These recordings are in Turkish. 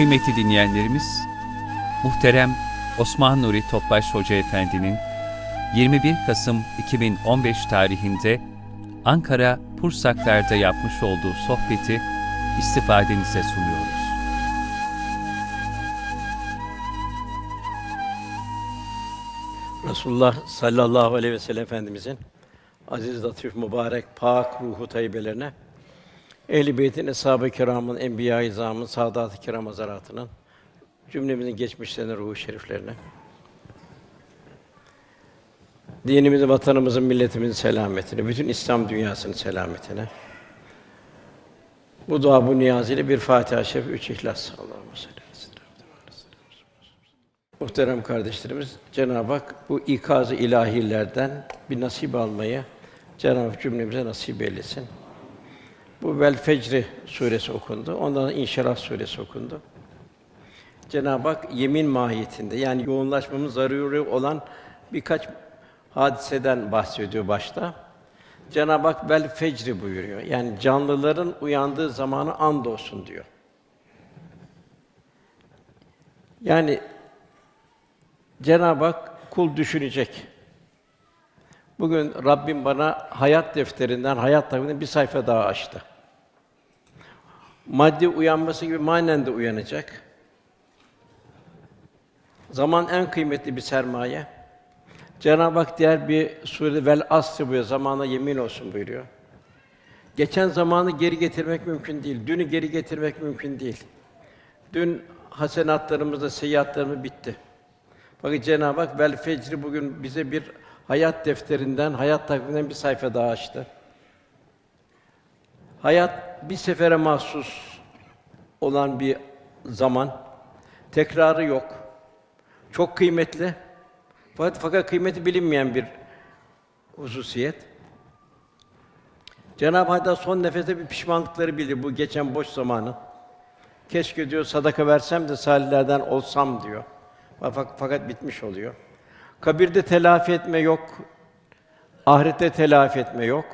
Kıymetli dinleyenlerimiz, muhterem Osman Nuri Topbaş Hoca Efendi'nin 21 Kasım 2015 tarihinde Ankara Pursaklar'da yapmış olduğu sohbeti istifadenize sunuyoruz. Resulullah sallallahu aleyhi ve sellem Efendimizin aziz, latif, mübarek, pak ruhu tayyibelerine, ehl-i beytin, eshab-ı kiramın, enbiya-i izamın, saadat-ı kiram hazaratının, cümlemizin geçmişlerine, ruhu şeriflerine, dinimizin, vatanımızın, milletimizin selametine, bütün İslam dünyasının selametine. Bu dua, bu niyaz ile bir Fatiha-i Şerif, üç İhlas. Seyyidina Muhterem kardeşlerimiz, Cenab-ı Hak bu ikaz-ı ilahilerden bir nasip almayı Cenab-ı Hak cümlemize nasip eylesin. Bu Vel Fecri suresi okundu. Ondan sonra İnşirah suresi okundu. Cenab-ı Hak yemin mahiyetinde yani yoğunlaşmamız zaruri olan birkaç hadiseden bahsediyor başta. Cenab-ı Hak vel fecri buyuruyor. Yani canlıların uyandığı zamanı and olsun diyor. Yani Cenab-ı Hak kul düşünecek. Bugün Rabbim bana hayat defterinden, hayat takviminden bir sayfa daha açtı. Maddi uyanması gibi manen de uyanacak. Zaman en kıymetli bir sermaye. Cenab-ı Hak diğer bir surede vel asr buyuruyor. Zamana yemin olsun buyuruyor. Geçen zamanı geri getirmek mümkün değil. Dünü geri getirmek mümkün değil. Dün hasenatlarımızda seyyiatlarımız bitti. Bakın Cenab-ı Hak vel fecri bugün bize bir hayat defterinden, hayat takviminden bir sayfa daha açtı. Hayat bir sefere mahsus olan bir zaman. Tekrarı yok. Çok kıymetli. Fakat, fakat kıymeti bilinmeyen bir hususiyet. Cenab-ı Hak da son nefeste bir pişmanlıkları bilir bu geçen boş zamanı. Keşke diyor sadaka versem de salihlerden olsam diyor. Fakat, fakat bitmiş oluyor. Kabirde telafi etme yok. Ahirette telafi etme yok.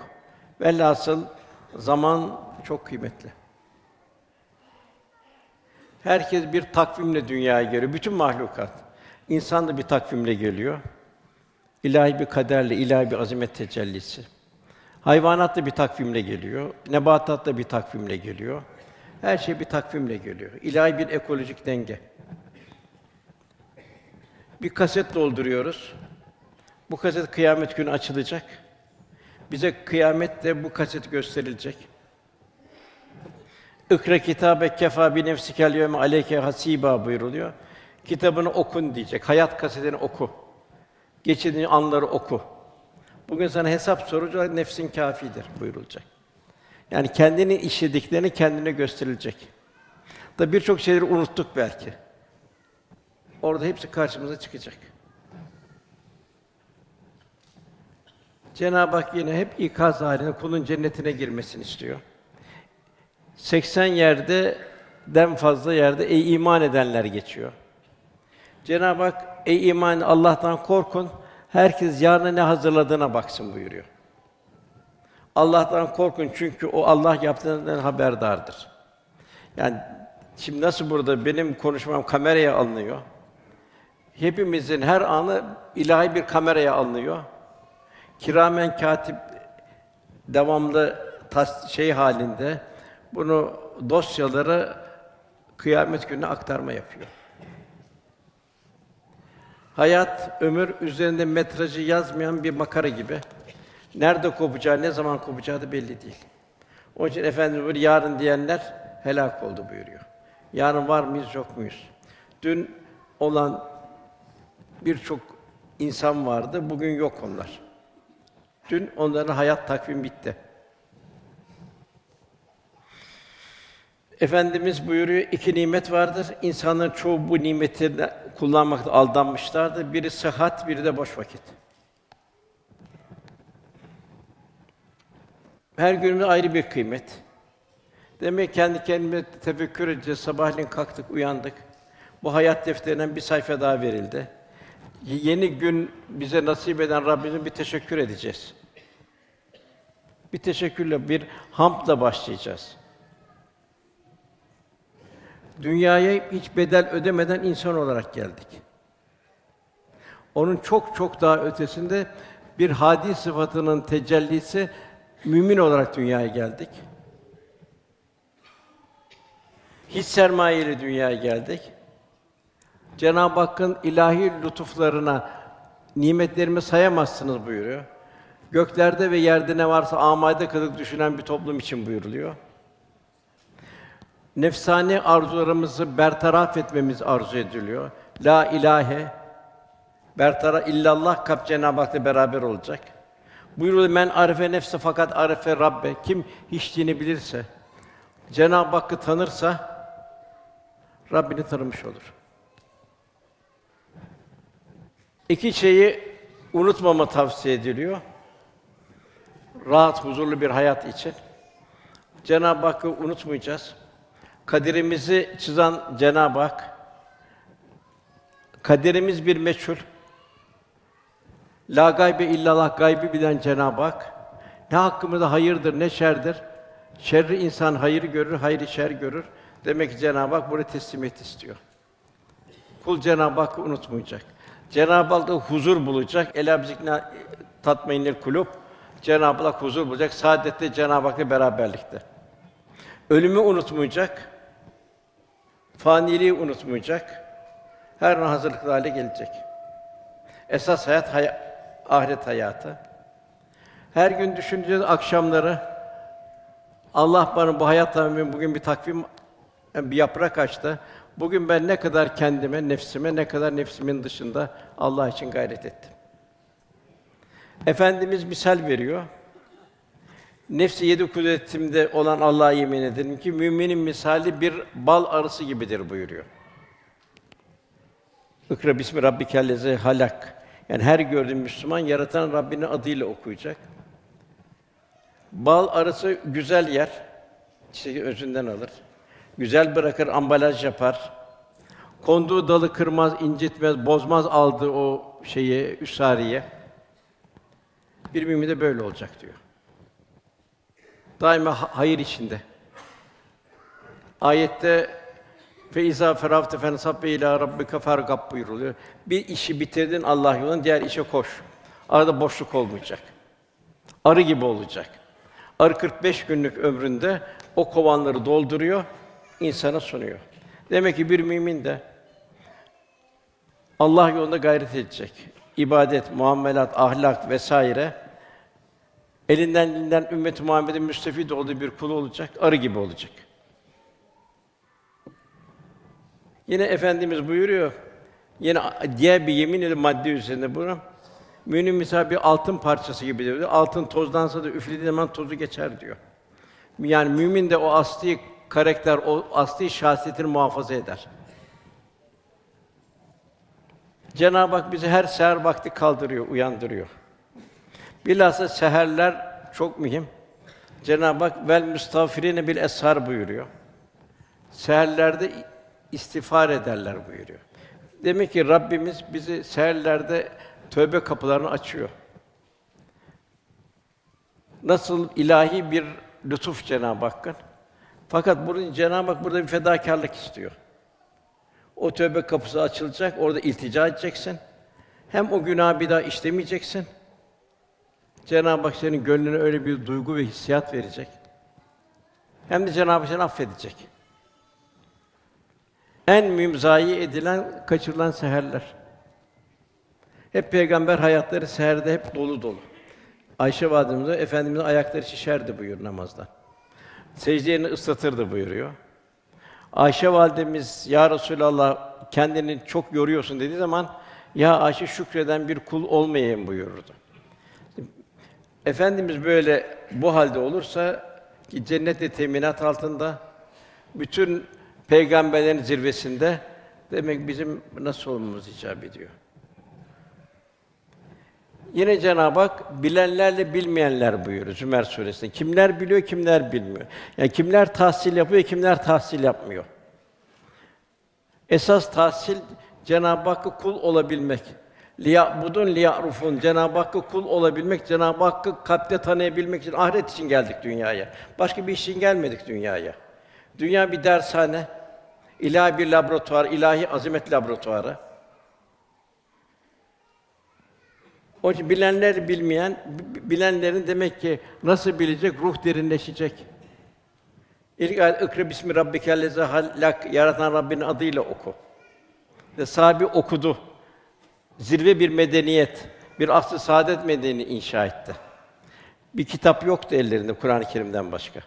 Velhasıl zaman çok kıymetli. Herkes bir takvimle dünyaya geliyor. Bütün mahlukat. İnsan da bir takvimle geliyor. İlahi bir kaderle, ilahi bir azamet tecellisi. Hayvanat da bir takvimle geliyor. Nebatat da bir takvimle geliyor. Her şey bir takvimle geliyor. İlahi bir ekolojik denge. Bir kaset dolduruyoruz. Bu kaset kıyamet günü açılacak. Bize kıyamette bu kaset gösterilecek. İkra kitabe kefa bi nefsikel yevme aleyke hasiba buyuruluyor. Kitabını okun diyecek. Hayat kasetini oku. Geçirdiğin anları oku. Bugün sana hesap soracak, nefsin kâfidir buyurulacak. Yani kendini işlediklerini kendine gösterilecek. Da birçok şeyleri unuttuk belki. Orada hepsi karşımıza çıkacak. Cenab-ı Hak yine hep ikaz halinde kulun cennetine girmesini istiyor. 80 yerde den fazla yerde ey iman edenler geçiyor. Cenab-ı Hak ey iman Allah'tan korkun. Herkes yarına ne hazırladığına baksın buyuruyor. Allah'tan korkun çünkü o Allah yaptığından haberdardır. Yani şimdi nasıl burada benim konuşmam kameraya alınıyor? Hepimizin her anı ilahi bir kameraya alınıyor. Kiramen katip devamlı tas şey halinde bunu dosyaları kıyamet gününe aktarma yapıyor. Hayat, ömür üzerinde metrajı yazmayan bir makara gibi. Nerede kopacağı, ne zaman kopacağı da belli değil. Onun için Efendimiz böyle yarın diyenler helak oldu buyuruyor. Yarın var mıyız, yok muyuz? Dün olan birçok insan vardı, bugün yok onlar. Dün onların hayat takvimi bitti. Efendimiz buyuruyor, iki nimet vardır. İnsanların çoğu bu nimeti kullanmakta aldanmışlardır. Biri sıhhat, biri de boş vakit. Her günümüz ayrı bir kıymet. Demek kendi kendime tefekkür edeceğiz. Sabahleyin kalktık, uyandık. Bu hayat defterinden bir sayfa daha verildi. Yeni gün bize nasip eden Rabbimize bir teşekkür edeceğiz. Bir teşekkürle, bir hamdla başlayacağız. Dünyaya hiç bedel ödemeden insan olarak geldik. Onun çok çok daha ötesinde bir hadi sıfatının tecellisi mümin olarak dünyaya geldik. Hiç sermayeli dünyaya geldik. Cenab-ı Hakk'ın ilahi lütuflarına nimetlerimi sayamazsınız buyuruyor. Göklerde ve yerde ne varsa amade kılık düşünen bir toplum için buyuruluyor. Nefsani arzularımızı bertaraf etmemiz arzu ediliyor. La ilahe bertara illallah kap Cenab-ı Hak'la beraber olacak. Buyuruluyor men arife nefse fakat arife Rabbe. Kim hiçliğini bilirse, Cenab-ı Hakk'ı tanırsa Rabbini tanımış olur. İki şeyi unutmama tavsiye ediliyor. Rahat, huzurlu bir hayat için. Cenab-ı Hakk'ı unutmayacağız. Kaderimizi çizen Cenab-ı Hak. Kaderimiz bir meçhul. La gaybe illallah gaybi bilen Cenab-ı Hak. Ne hakkımızda hayırdır ne şerdir. Şerri insan hayır görür, hayrı şer görür. Demek ki Cenab-ı Hak burada teslimiyet istiyor. Kul Cenab-ı Hakk'ı unutmayacak. Cenab-ı Hak'ta huzur bulacak. Ela bizikna tatmainil kulub. Cenab-ı Hak huzur bulacak. Saadette Cenab-ı Hak'la beraberlikte. Ölümü unutmayacak. Faniliği unutmayacak. Her an hazırlıklı hale gelecek. Esas hayat hay- ahiret hayatı. Her gün düşüneceğiz akşamları. Allah bana bu hayattan bugün bir takvim bir yaprak açtı. Bugün ben ne kadar kendime, nefsime, ne kadar nefsimin dışında Allah için gayret ettim. Efendimiz misal veriyor. Nefsi yedi kudretimde olan Allah'a yemin ederim ki müminin misali bir bal arısı gibidir buyuruyor. İkra bismi rabbikellezi halak. Yani her gördüğün Müslüman yaratan Rabbinin adıyla okuyacak. Bal arısı güzel yer, çiçeği özünden alır. Güzel bırakır, ambalaj yapar. Konduğu dalı kırmaz, incitmez, bozmaz aldığı o şeyi, üsariye. Bir mümin de böyle olacak diyor. Daima ha- hayır içinde. Ayette fe izâ feragte fensab ve ilâ rabbike fergab buyuruluyor. Bir işi bitirdin Allah yolunda, diğer işe koş. Arada boşluk olmayacak. Arı gibi olacak. Arı 45 günlük ömründe o kovanları dolduruyor, insana sunuyor. Demek ki bir mümin de Allah yolunda gayret edecek. İbadet, muamelat, ahlak vesaire elinden elinden ümmet-i Muhammed'in müstefid olduğu bir kulu olacak, arı gibi olacak. Yine efendimiz buyuruyor. Yine diğer bir yemin ile madde üzerinde bunu. Mümin misal bir altın parçası gibidir. diyor. Altın tozdansa da üflediği zaman tozu geçer diyor. Yani mümin de o asli karakter, o asli şahsiyetini muhafaza eder. Cenab-ı Hak bizi her seher vakti kaldırıyor, uyandırıyor. Bilhassa seherler çok mühim. Cenab-ı Hak vel müstağfirine bil eshar buyuruyor. Seherlerde istiğfar ederler buyuruyor. Demek ki Rabbimiz bizi seherlerde tövbe kapılarını açıyor. Nasıl ilahi bir lütuf Cenab-ı Hakk'ın. Fakat burada Cenab-ı Hak burada bir fedakarlık istiyor. O tövbe kapısı açılacak, orada iltica edeceksin. Hem o günahı bir daha işlemeyeceksin. Cenab-ı Hak senin gönlüne öyle bir duygu ve hissiyat verecek. Hem de Cenab-ı Hak seni affedecek. En mühim zayi edilen, kaçırılan seherler. Hep peygamber hayatları seherde hep dolu dolu. Ayşe validemiz de efendimizin ayakları şişerdi buyur namazda. Secdelerini ıslatırdı buyuruyor. Ayşe validemiz ya Resulallah kendini çok yoruyorsun dediği zaman ya Ayşe şükreden bir kul olmayayım buyururdu. Efendimiz böyle bu halde olursa ki cennette teminat altında bütün peygamberlerin zirvesinde demek bizim nasıl olmamız icap ediyor. Yine Cenab-ı Hak bilenlerle bilmeyenler buyuruyor Zümer suresinde. Kimler biliyor, kimler bilmiyor. Yani kimler tahsil yapıyor, kimler tahsil yapmıyor. Esas tahsil Cenab-ı Hakk'a kul olabilmek. Liya'budun liya'rufun. Cenab-ı Hakk'a kul olabilmek, Cenab-ı Hakk'ı kalpte tanıyabilmek için ahiret için geldik dünyaya. Başka bir için gelmedik dünyaya. Dünya bir dershane. İlahi bir laboratuvar, ilahi azamet laboratuvarı. O için bilenler bilmeyen, bi- bilenlerin demek ki nasıl bilecek? Ruh derinleşecek. İlk ayet ikra bismi rabbikellezî halak yaratan Rabbinin adıyla oku. Ve sahibi okudu. Zirve bir medeniyet, bir asr-ı saadet medeni inşa etti. Bir kitap yoktu ellerinde Kur'an-ı Kerim'den başka.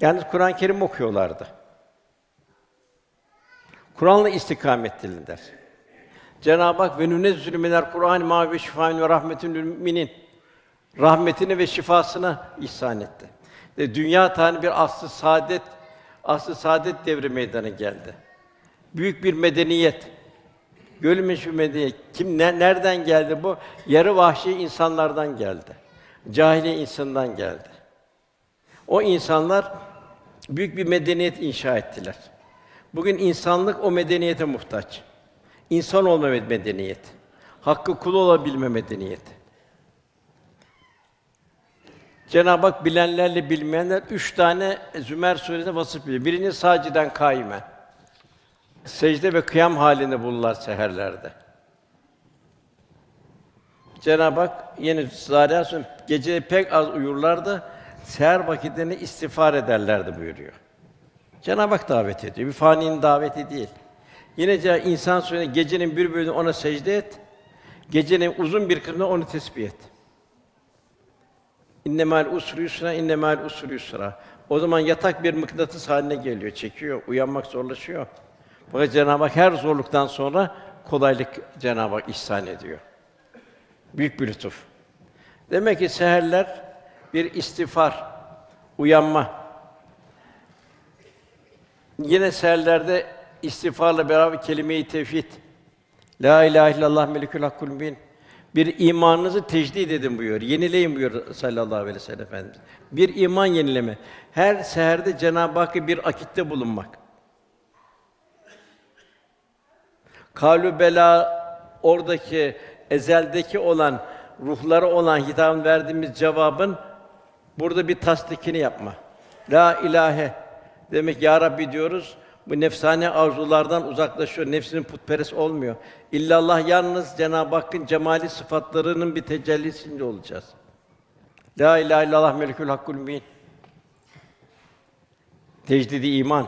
Yalnız Kur'an-ı Kerim okuyorlardı. Kur'an'la istikamet ettiler. Cenab-ı Hak ve nünezzülü Kur'an ma ve şifaen ve rahmetün müminin rahmetini ve şifasını ihsan etti. Ve dünya tane bir asr-ı saadet, asr-ı saadet devri meydana geldi. Büyük bir medeniyet. Görülmüş bir medeniyet. Kim ne, nereden geldi bu? Yarı vahşi insanlardan geldi. Cahiliye insandan geldi. O insanlar büyük bir medeniyet inşa ettiler. Bugün insanlık o medeniyete muhtaç. İnsan olma medeniyeti. Hakkı kul olabilme medeniyeti. Cenab-ı Hak bilenlerle bilmeyenler üç tane Zümer suresinde vasıf biliyor. Birinci saciden kaimen. Secde ve kıyam halinde bulurlar seherlerde. Cenab-ı Hak Zariya Suresi gece pek az uyurlardı, seher vakitlerini istiğfar ederlerdi buyuruyor. Cenab-ı Hak davet ediyor. Bir faninin daveti değil. Yine insan suresi gecenin bir bölümünde ona secde et. Gecenin uzun bir kısmında onu tesbih et. İnnemâl usri yusra, innemâl usri yusra. O zaman yatak bir mıknatıs haline geliyor, çekiyor, uyanmak zorlaşıyor. Fakat Cenab-ı Hak her zorluktan sonra kolaylık Cenab-ı Hak ihsan ediyor. Büyük bir lütuf. Demek ki seherler bir istiğfar, uyanma. Yine seherlerde istiğfarla beraber kelime-i tevhid. La ilahe illallah melikül hakkul mübin. Bir imanınızı tecdid edin buyuruyor. Yenileyin buyuruyor sallallahu aleyhi ve sellem Efendimiz. Bir iman yenileme. Her seherde Cenab-ı Hakk'a bir akitte bulunmak. Kalü bela oradaki ezeldeki olan ruhlara olan hitabın verdiğimiz cevabın burada bir tasdikini yapma. La ilahe demek ya Rabbi diyoruz. Bu nefsane arzulardan uzaklaşıyor. Nefsinin putperest olmuyor. İllallah yalnız Cenab-ı Hakk'ın cemali sıfatlarının bir tecellisinde olacağız. La ilahe illallah melikül hakkul mübin. Tecdidi iman.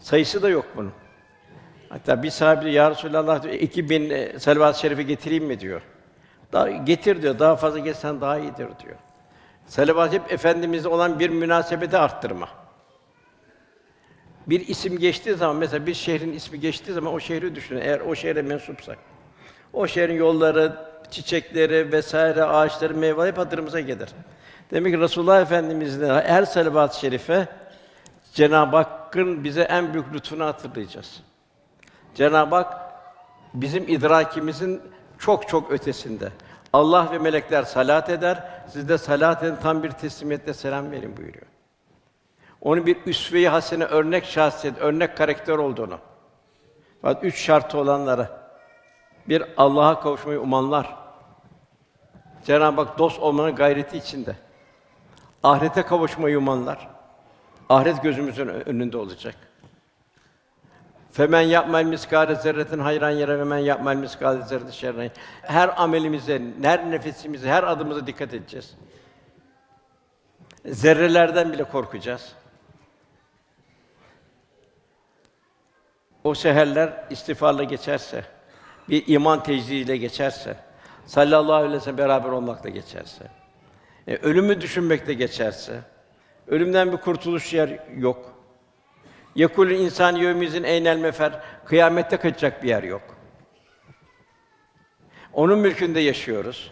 Sayısı da yok bunun. Hatta bir sahibi ya Resulallah diyor, 2000 e, salavat-ı şerife getireyim mi diyor. Daha getir diyor. Daha fazla geçsen daha iyidir diyor. Salavat hep efendimizle olan bir münasebeti arttırma. Bir isim geçtiği zaman mesela bir şehrin ismi geçtiği zaman o şehri düşünün. Eğer o şehre mensupsak. O şehrin yolları, çiçekleri vesaire, ağaçları, meyveleri hep hatırımıza gelir. Demek ki Resulullah Efendimiz'in her salavat-ı şerife Cenab-ı Hakk'ın bize en büyük lütfunu hatırlayacağız. Cenab-ı Hak bizim idrakimizin çok çok ötesinde. Allah ve melekler salat eder, siz de salat edin, tam bir teslimiyetle selam verin buyuruyor. Onun bir üsve-i hasene örnek şahsiyet, örnek karakter olduğunu. Fakat üç şartı olanlara bir Allah'a kavuşmayı umanlar. Cenab-ı Hak dost olmanın gayreti içinde. Ahirete kavuşmayı umanlar. Ahiret gözümüzün önünde olacak. Femen yapmel miskâle zerretin hayran yere ve men yapmel miskâle zerretin şerren. Her amelimize, her nefesimize, her adımıza dikkat edeceğiz. Zerrelerden bile korkacağız. O seherler istiğfarla geçerse, bir iman tecridiyle geçerse, sallallahu aleyhi ve sellem beraber olmakla geçerse, e, ölümü düşünmekle geçerse, ölümden bir kurtuluş yer yok. Yekul insan yevmizin eynel mefer. Kıyamette kaçacak bir yer yok. Onun mülkünde yaşıyoruz.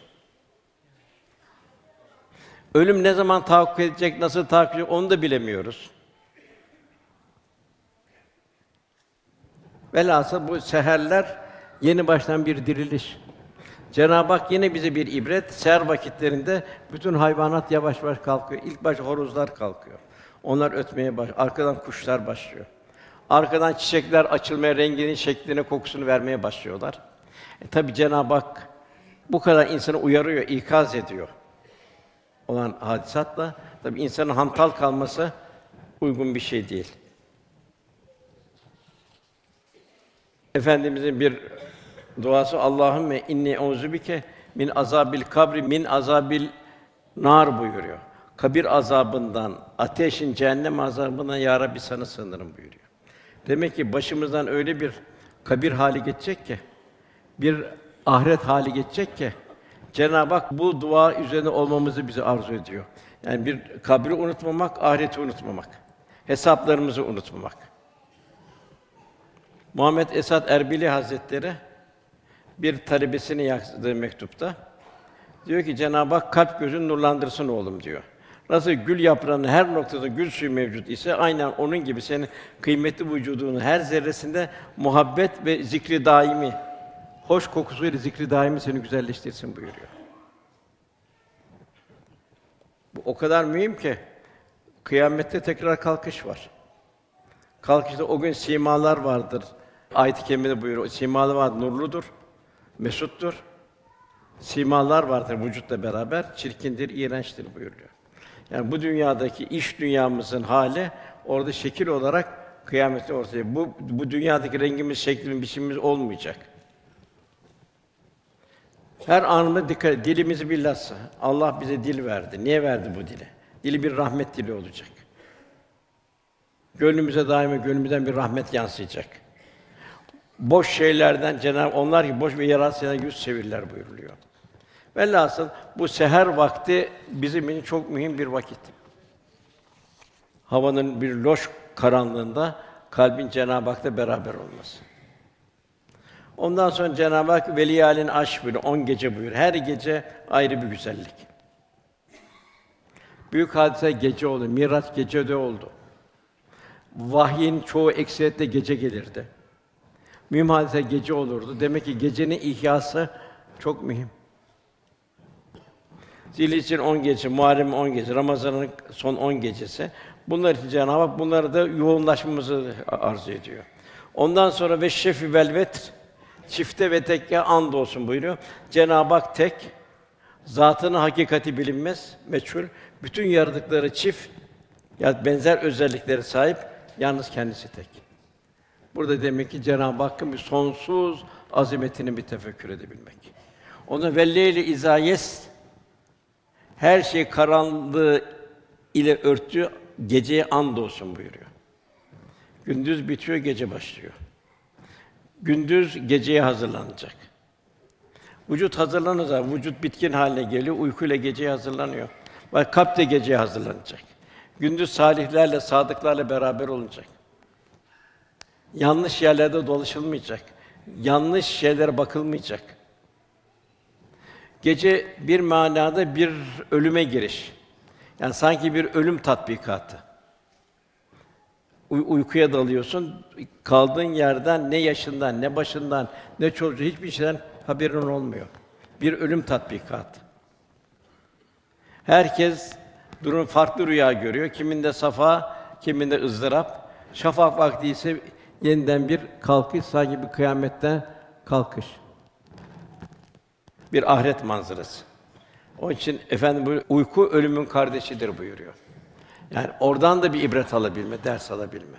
Ölüm ne zaman tahakkuk edecek, nasıl tahakkuk edecek onu da bilemiyoruz. Velhasıl bu seherler yeni baştan bir diriliş. Cenab-ı Hak yine bize bir ibret. Seher vakitlerinde bütün hayvanat yavaş yavaş kalkıyor. İlk baş horozlar kalkıyor. Onlar ötmeye baş, arkadan kuşlar başlıyor. Arkadan çiçekler açılmaya, rengini, şeklini, kokusunu vermeye başlıyorlar. E, tabi Cenab-ı Hak bu kadar insanı uyarıyor, ikaz ediyor olan hadisatla tabi insanın hantal kalması uygun bir şey değil. Efendimizin bir duası Allahümme inni euzubike min azabil kabri min azabil nar buyuruyor. Kabir azabından, ateşin cehennem azabından ya Rabbi sana sığınırım buyuruyor. Demek ki başımızdan öyle bir kabir hali geçecek ki, bir ahiret hali geçecek ki Cenab-ı Hak bu dua üzerine olmamızı bize arzu ediyor. Yani bir kabri unutmamak, ahireti unutmamak. Hesaplarımızı unutmamak. Muhammed Esad Erbili Hazretleri bir talebesine yazdığı mektupta diyor ki Cenab-ı Hak kalp gözünü nurlandırsın oğlum diyor. Nasıl gül yaprağının her noktada gül suyu mevcut ise aynen onun gibi senin kıymetli vücudunun her zerresinde muhabbet ve zikri daimi, hoş kokusuyla zikri daimi seni güzelleştirsin buyuruyor. Bu o kadar mühim ki kıyamette tekrar kalkış var. Kalkışta o gün simalar vardır. Ayet-i kerimede buyuruyor. Simalar var, nurludur, mesuttur. Simalar vardır vücutla beraber, çirkindir, iğrençtir buyuruyor. Yani bu dünyadaki iş dünyamızın hali orada şekil olarak kıyamette ortaya. Bu bu dünyadaki rengimiz, şeklimiz, biçimimiz olmayacak. Her anıma dikkat. Dilimizi bilhassa. Allah bize dil verdi. Niye verdi bu dili? Dili bir rahmet dili olacak. Gönlümüze daima gönlümüzden bir rahmet yansıyacak. Boş şeylerden Cenab-ı onlar ki boş ve yararsız şeylerden yüz çevirirler buyuruluyor. Velhasıl bu seher vakti bizim için çok mühim bir vakit. Havanın bir loş karanlığında kalbin Cenab-ı Hak'la beraber olması. Ondan sonra Cenab-ı Hak veliyalin aş buyuruyor, on gece buyuruyor. Her gece ayrı bir güzellik. Büyük hadise gece oldu, Miraç gecede oldu. Vahyin çoğu ekseriyetle gece gelirdi. Mühim hadise gece olurdu. Demek ki gecenin ihyası çok mühim. Zilhicce'nin 10 gecesi, Muharrem'in 10 gecesi, Ramazan'ın son 10 gecesi. Bunlar için Cenab-ı Hak bunları da yoğunlaşmamızı arzu ediyor. Ondan sonra ve şefi velvet çifte ve tekke and olsun buyuruyor. Cenab-ı Hak tek, zatının hakikati bilinmez, meçhul. Bütün yaratıkları çift, ya benzer özelliklere sahip, yalnız kendisi tek. Burada demek ki Cenab-ı Hakk'ın bir sonsuz azametini bir tefekkür edebilmek. Onu velleyli izayes her şey karanlığı ile örtü, geceye and olsun buyuruyor. Gündüz bitiyor, gece başlıyor. Gündüz geceye hazırlanacak. Vücut hazırlanacak, vücut bitkin haline geliyor, uykuyla geceye hazırlanıyor. Bak kalp de geceye hazırlanacak. Gündüz salihlerle, sadıklarla beraber olacak. Yanlış yerlerde dolaşılmayacak. Yanlış şeylere bakılmayacak. Gece bir manada bir ölüme giriş. Yani sanki bir ölüm tatbikatı. Uy- uykuya dalıyorsun. Kaldığın yerden ne yaşından, ne başından, ne çocuğu hiçbir şeyden haberin olmuyor. Bir ölüm tatbikatı. Herkes durum farklı rüya görüyor. Kiminde safa, kiminde ızdırap. Şafak vakti ise yeniden bir kalkış, sanki bir kıyametten kalkış. Bir ahiret manzarası. Onun için efendim bu uyku ölümün kardeşidir buyuruyor. Yani oradan da bir ibret alabilme, ders alabilme.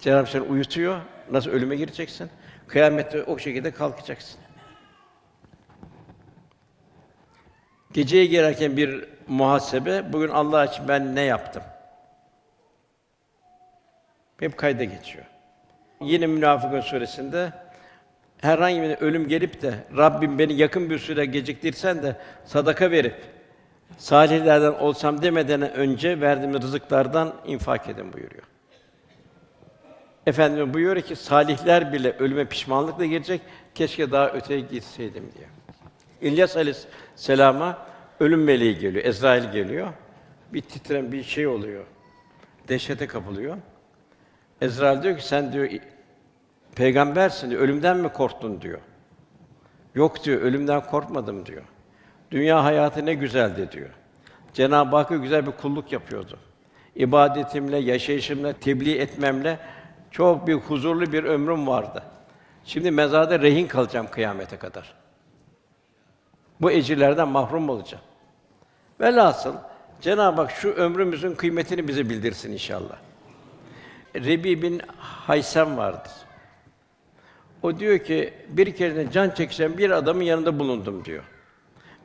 Cenab-ı Hak uyutuyor, nasıl ölüme gireceksin? Kıyamette o şekilde kalkacaksın. Geceye girerken bir muhasebe, bugün Allah için ben ne yaptım? Hep kayda geçiyor. Yine Münafıkun suresinde herhangi bir ölüm gelip de Rabbim beni yakın bir süre geciktirsen de sadaka verip salihlerden olsam demeden önce verdiğim rızıklardan infak edin buyuruyor. Efendimiz buyuruyor ki salihler bile ölüme pişmanlıkla gelecek. Keşke daha öteye gitseydim diye. İlyas Aleyhisselam'a ölüm meleği geliyor, Ezrail geliyor. Bir titren bir şey oluyor. Dehşete kapılıyor. Ezrail diyor ki sen diyor peygambersin diyor, ölümden mi korktun diyor. Yok diyor, ölümden korkmadım diyor. Dünya hayatı ne güzeldi diyor. Cenab-ı Hakk'a güzel bir kulluk yapıyordu. İbadetimle, yaşayışımla, tebliğ etmemle çok bir huzurlu bir ömrüm vardı. Şimdi mezarda rehin kalacağım kıyamete kadar. Bu ecirlerden mahrum olacağım. Velhasıl Cenab-ı Hak şu ömrümüzün kıymetini bize bildirsin inşallah. Rebi bin Haysem vardır. O diyor ki bir kere can çekişen bir adamın yanında bulundum diyor.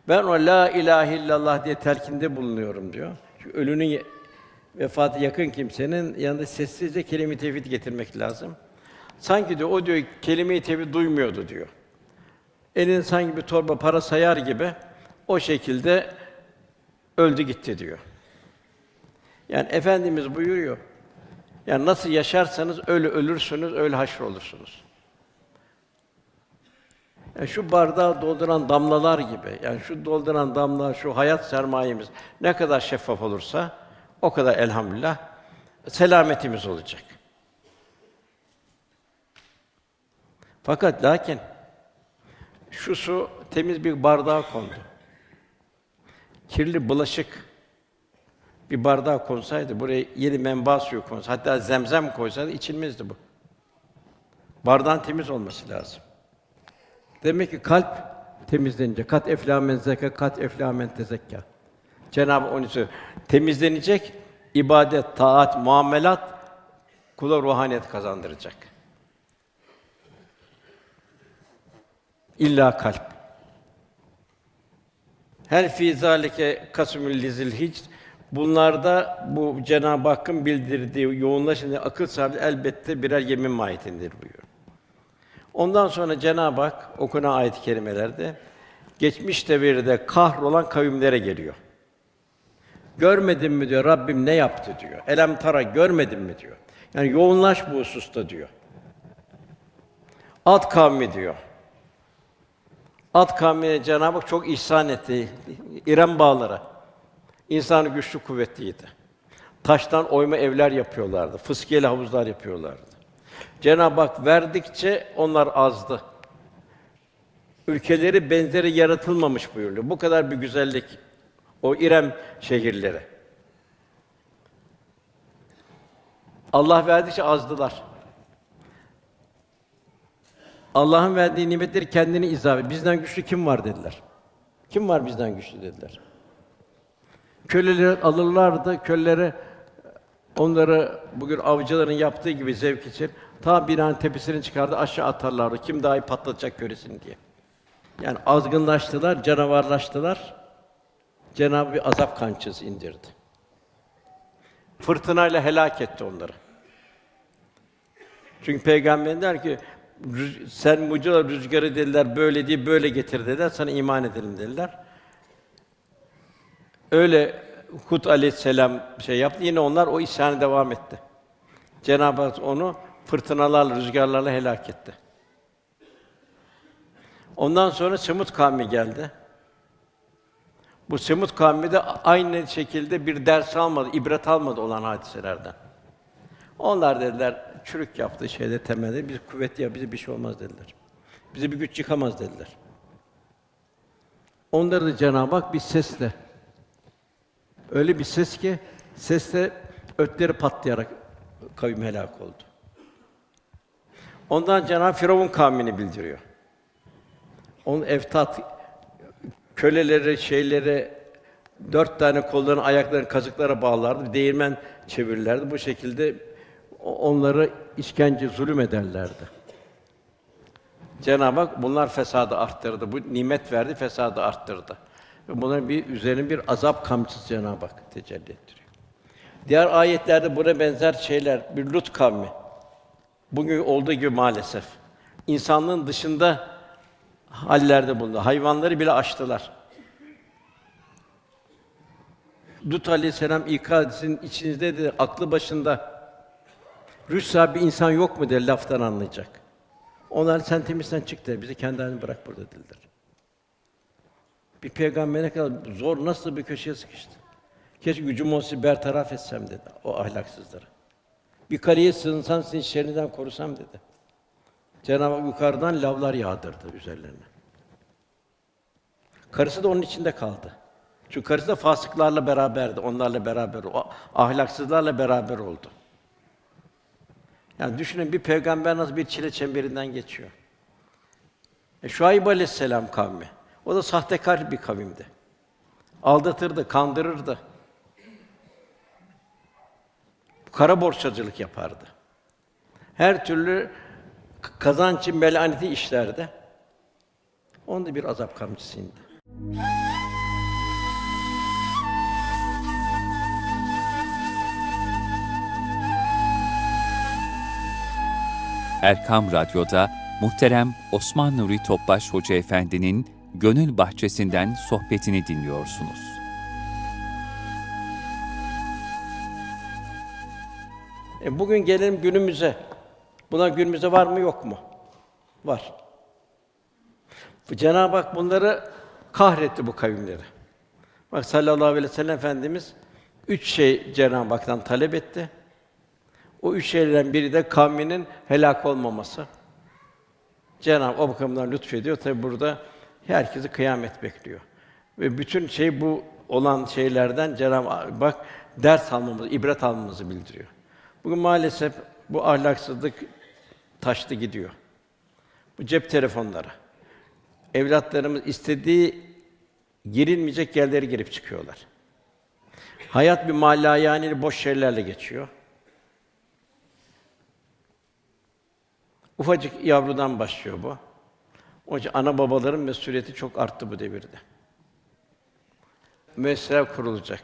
Ben o la ilahe illallah diye telkinde bulunuyorum diyor. Çünkü ölünün vefatı yakın kimsenin yanında sessizce kelime-i tevhid getirmek lazım. Sanki diyor o diyor kelime-i tevhid duymuyordu diyor. Elin sanki bir torba para sayar gibi o şekilde öldü gitti diyor. Yani efendimiz buyuruyor. Yani nasıl yaşarsanız öyle ölürsünüz, öyle haşr olursunuz. Yani şu bardağı dolduran damlalar gibi. Yani şu dolduran damla, şu hayat sermayemiz ne kadar şeffaf olursa o kadar elhamdülillah selametimiz olacak. Fakat lakin şu su temiz bir bardağa kondu. Kirli bulaşık bir bardağa konsaydı, buraya yeni menba suyu konsaydı, hatta zemzem koysaydı içilmezdi bu. Bardağın temiz olması lazım. Demek ki kalp temizlenince kat eflamen zeka, kat eflamen tezekka. Cenab-ı Hak onu. Temizlenecek, ibadet, taat, muamelat kula ruhaniyet kazandıracak. İlla kalp. Her fi zalike kasmül lizil hic Bunlarda bu Cenab-ı Hakk'ın bildirdiği yoğunlaşınca akıl sahibi elbette birer yemin mahiyetindir buyuruyor. Ondan sonra Cenab-ı Hak okunan ayet-i kerimelerde geçmiş devirde kahrolan kavimlere geliyor. Görmedin mi diyor Rabbim ne yaptı diyor. Elem tara görmedin mi diyor. Yani yoğunlaş bu hususta diyor. Ad kavmi diyor. Ad kavmine Cenab-ı Hak çok ihsan etti. İrem bağları. İnsanı güçlü kuvvetliydi. Taştan oyma evler yapıyorlardı. Fıskiyeli havuzlar yapıyorlardı. Cenab-ı Hak verdikçe onlar azdı. Ülkeleri benzeri yaratılmamış buyuruyor. Bu kadar bir güzellik o İrem şehirleri. Allah verdikçe azdılar. Allah'ın verdiği nimetleri kendini izah et. Bizden güçlü kim var dediler. Kim var bizden güçlü dediler. Köleleri alırlardı, kölelere onları bugün avcıların yaptığı gibi zevk için ta binanın tepesini çıkardı aşağı atarlardı. Kim daha iyi patlatacak göresin diye. Yani azgınlaştılar, canavarlaştılar. Cenab-ı azap kançısı indirdi. Fırtınayla helak etti onları. Çünkü peygamber der ki "Rüz- sen mucizat rüzgarı dediler böyle değil böyle getir dediler sana iman edelim dediler. Öyle Hud aleyhisselam şey yaptı. Yine onlar o isyanı devam etti. Cenab-ı Hak onu fırtınalarla, rüzgarlarla helak etti. Ondan sonra Semut kavmi geldi. Bu Semut kavmi de aynı şekilde bir ders almadı, ibret almadı olan hadiselerden. Onlar dediler, çürük yaptı şeyde temelde, biz kuvvetli ya, bize bir şey olmaz dediler. Bize bir güç yıkamaz dediler. Onları da Cenab-ı Hak bir sesle, öyle bir ses ki, sesle ötleri patlayarak kavim helak oldu. Ondan Cenab-ı Firavun kavmini bildiriyor. Onun eftat köleleri, şeyleri dört tane kollarını, ayaklarını kazıklara bağlardı. Değirmen çevirirlerdi. Bu şekilde onları işkence, zulüm ederlerdi. Cenab-ı Hak bunlar fesadı arttırdı. Bu nimet verdi, fesadı arttırdı. Bunların bir üzerine bir azap kamçısı Cenab-ı Hak tecelli ettiriyor. Diğer ayetlerde buna benzer şeyler, bir Lut kavmi. Bugün olduğu gibi maalesef. İnsanlığın dışında hallerde bulundu. Hayvanları bile açtılar. Lut aleyhisselam hadisinin içinizde de aklı başında Rüssa bir insan yok mu der laftan anlayacak. Onlar sen temizden çık der, bizi kendi haline bırak burada dediler. Bir peygamber ne kadar zor, nasıl bir köşeye sıkıştı. Keşke gücüm olsa bertaraf etsem dedi o ahlaksızları. Bir kareye sığınsam seni şerrinden korusam dedi. Cenab-ı Hak yukarıdan lavlar yağdırdı üzerlerine. Karısı da onun içinde kaldı. Çünkü karısı da fasıklarla beraberdi, onlarla beraber, o ahlaksızlarla beraber oldu. Yani düşünün bir peygamber nasıl bir çile çemberinden geçiyor. E, Şuayb Aleyhisselam kavmi. O da sahtekar bir kavimdi. Aldatırdı, kandırırdı. Kara borsacılık yapardı. Her türlü k- kazancı melaneti işlerde. Onda bir azap kamçısı indi. Erkam Radyo'da muhterem Osman Nuri Topbaş Hoca Efendi'nin Gönül Bahçesinden sohbetini dinliyorsunuz. E bugün gelelim günümüze. Buna günümüzde var mı yok mu? Var. Cenab-ı Hak bunları kahretti bu kavimleri. Bak sallallahu aleyhi ve sellem Efendimiz üç şey Cenab-ı Hak'tan talep etti. O üç şeylerden biri de kavminin helak olmaması. Cenab-ı Hak o bakımdan lütfediyor. Tabi burada herkesi kıyamet bekliyor. Ve bütün şey bu olan şeylerden Cenab-ı bak ders almamızı, ibret almamızı bildiriyor. Bugün maalesef bu ahlaksızlık taştı gidiyor. Bu cep telefonları. Evlatlarımız istediği girilmeyecek yerlere girip çıkıyorlar. Hayat bir yani boş şeylerle geçiyor. Ufacık yavrudan başlıyor bu. Onun ana babaların mesuliyeti çok arttı bu devirde. Müesseseler kurulacak.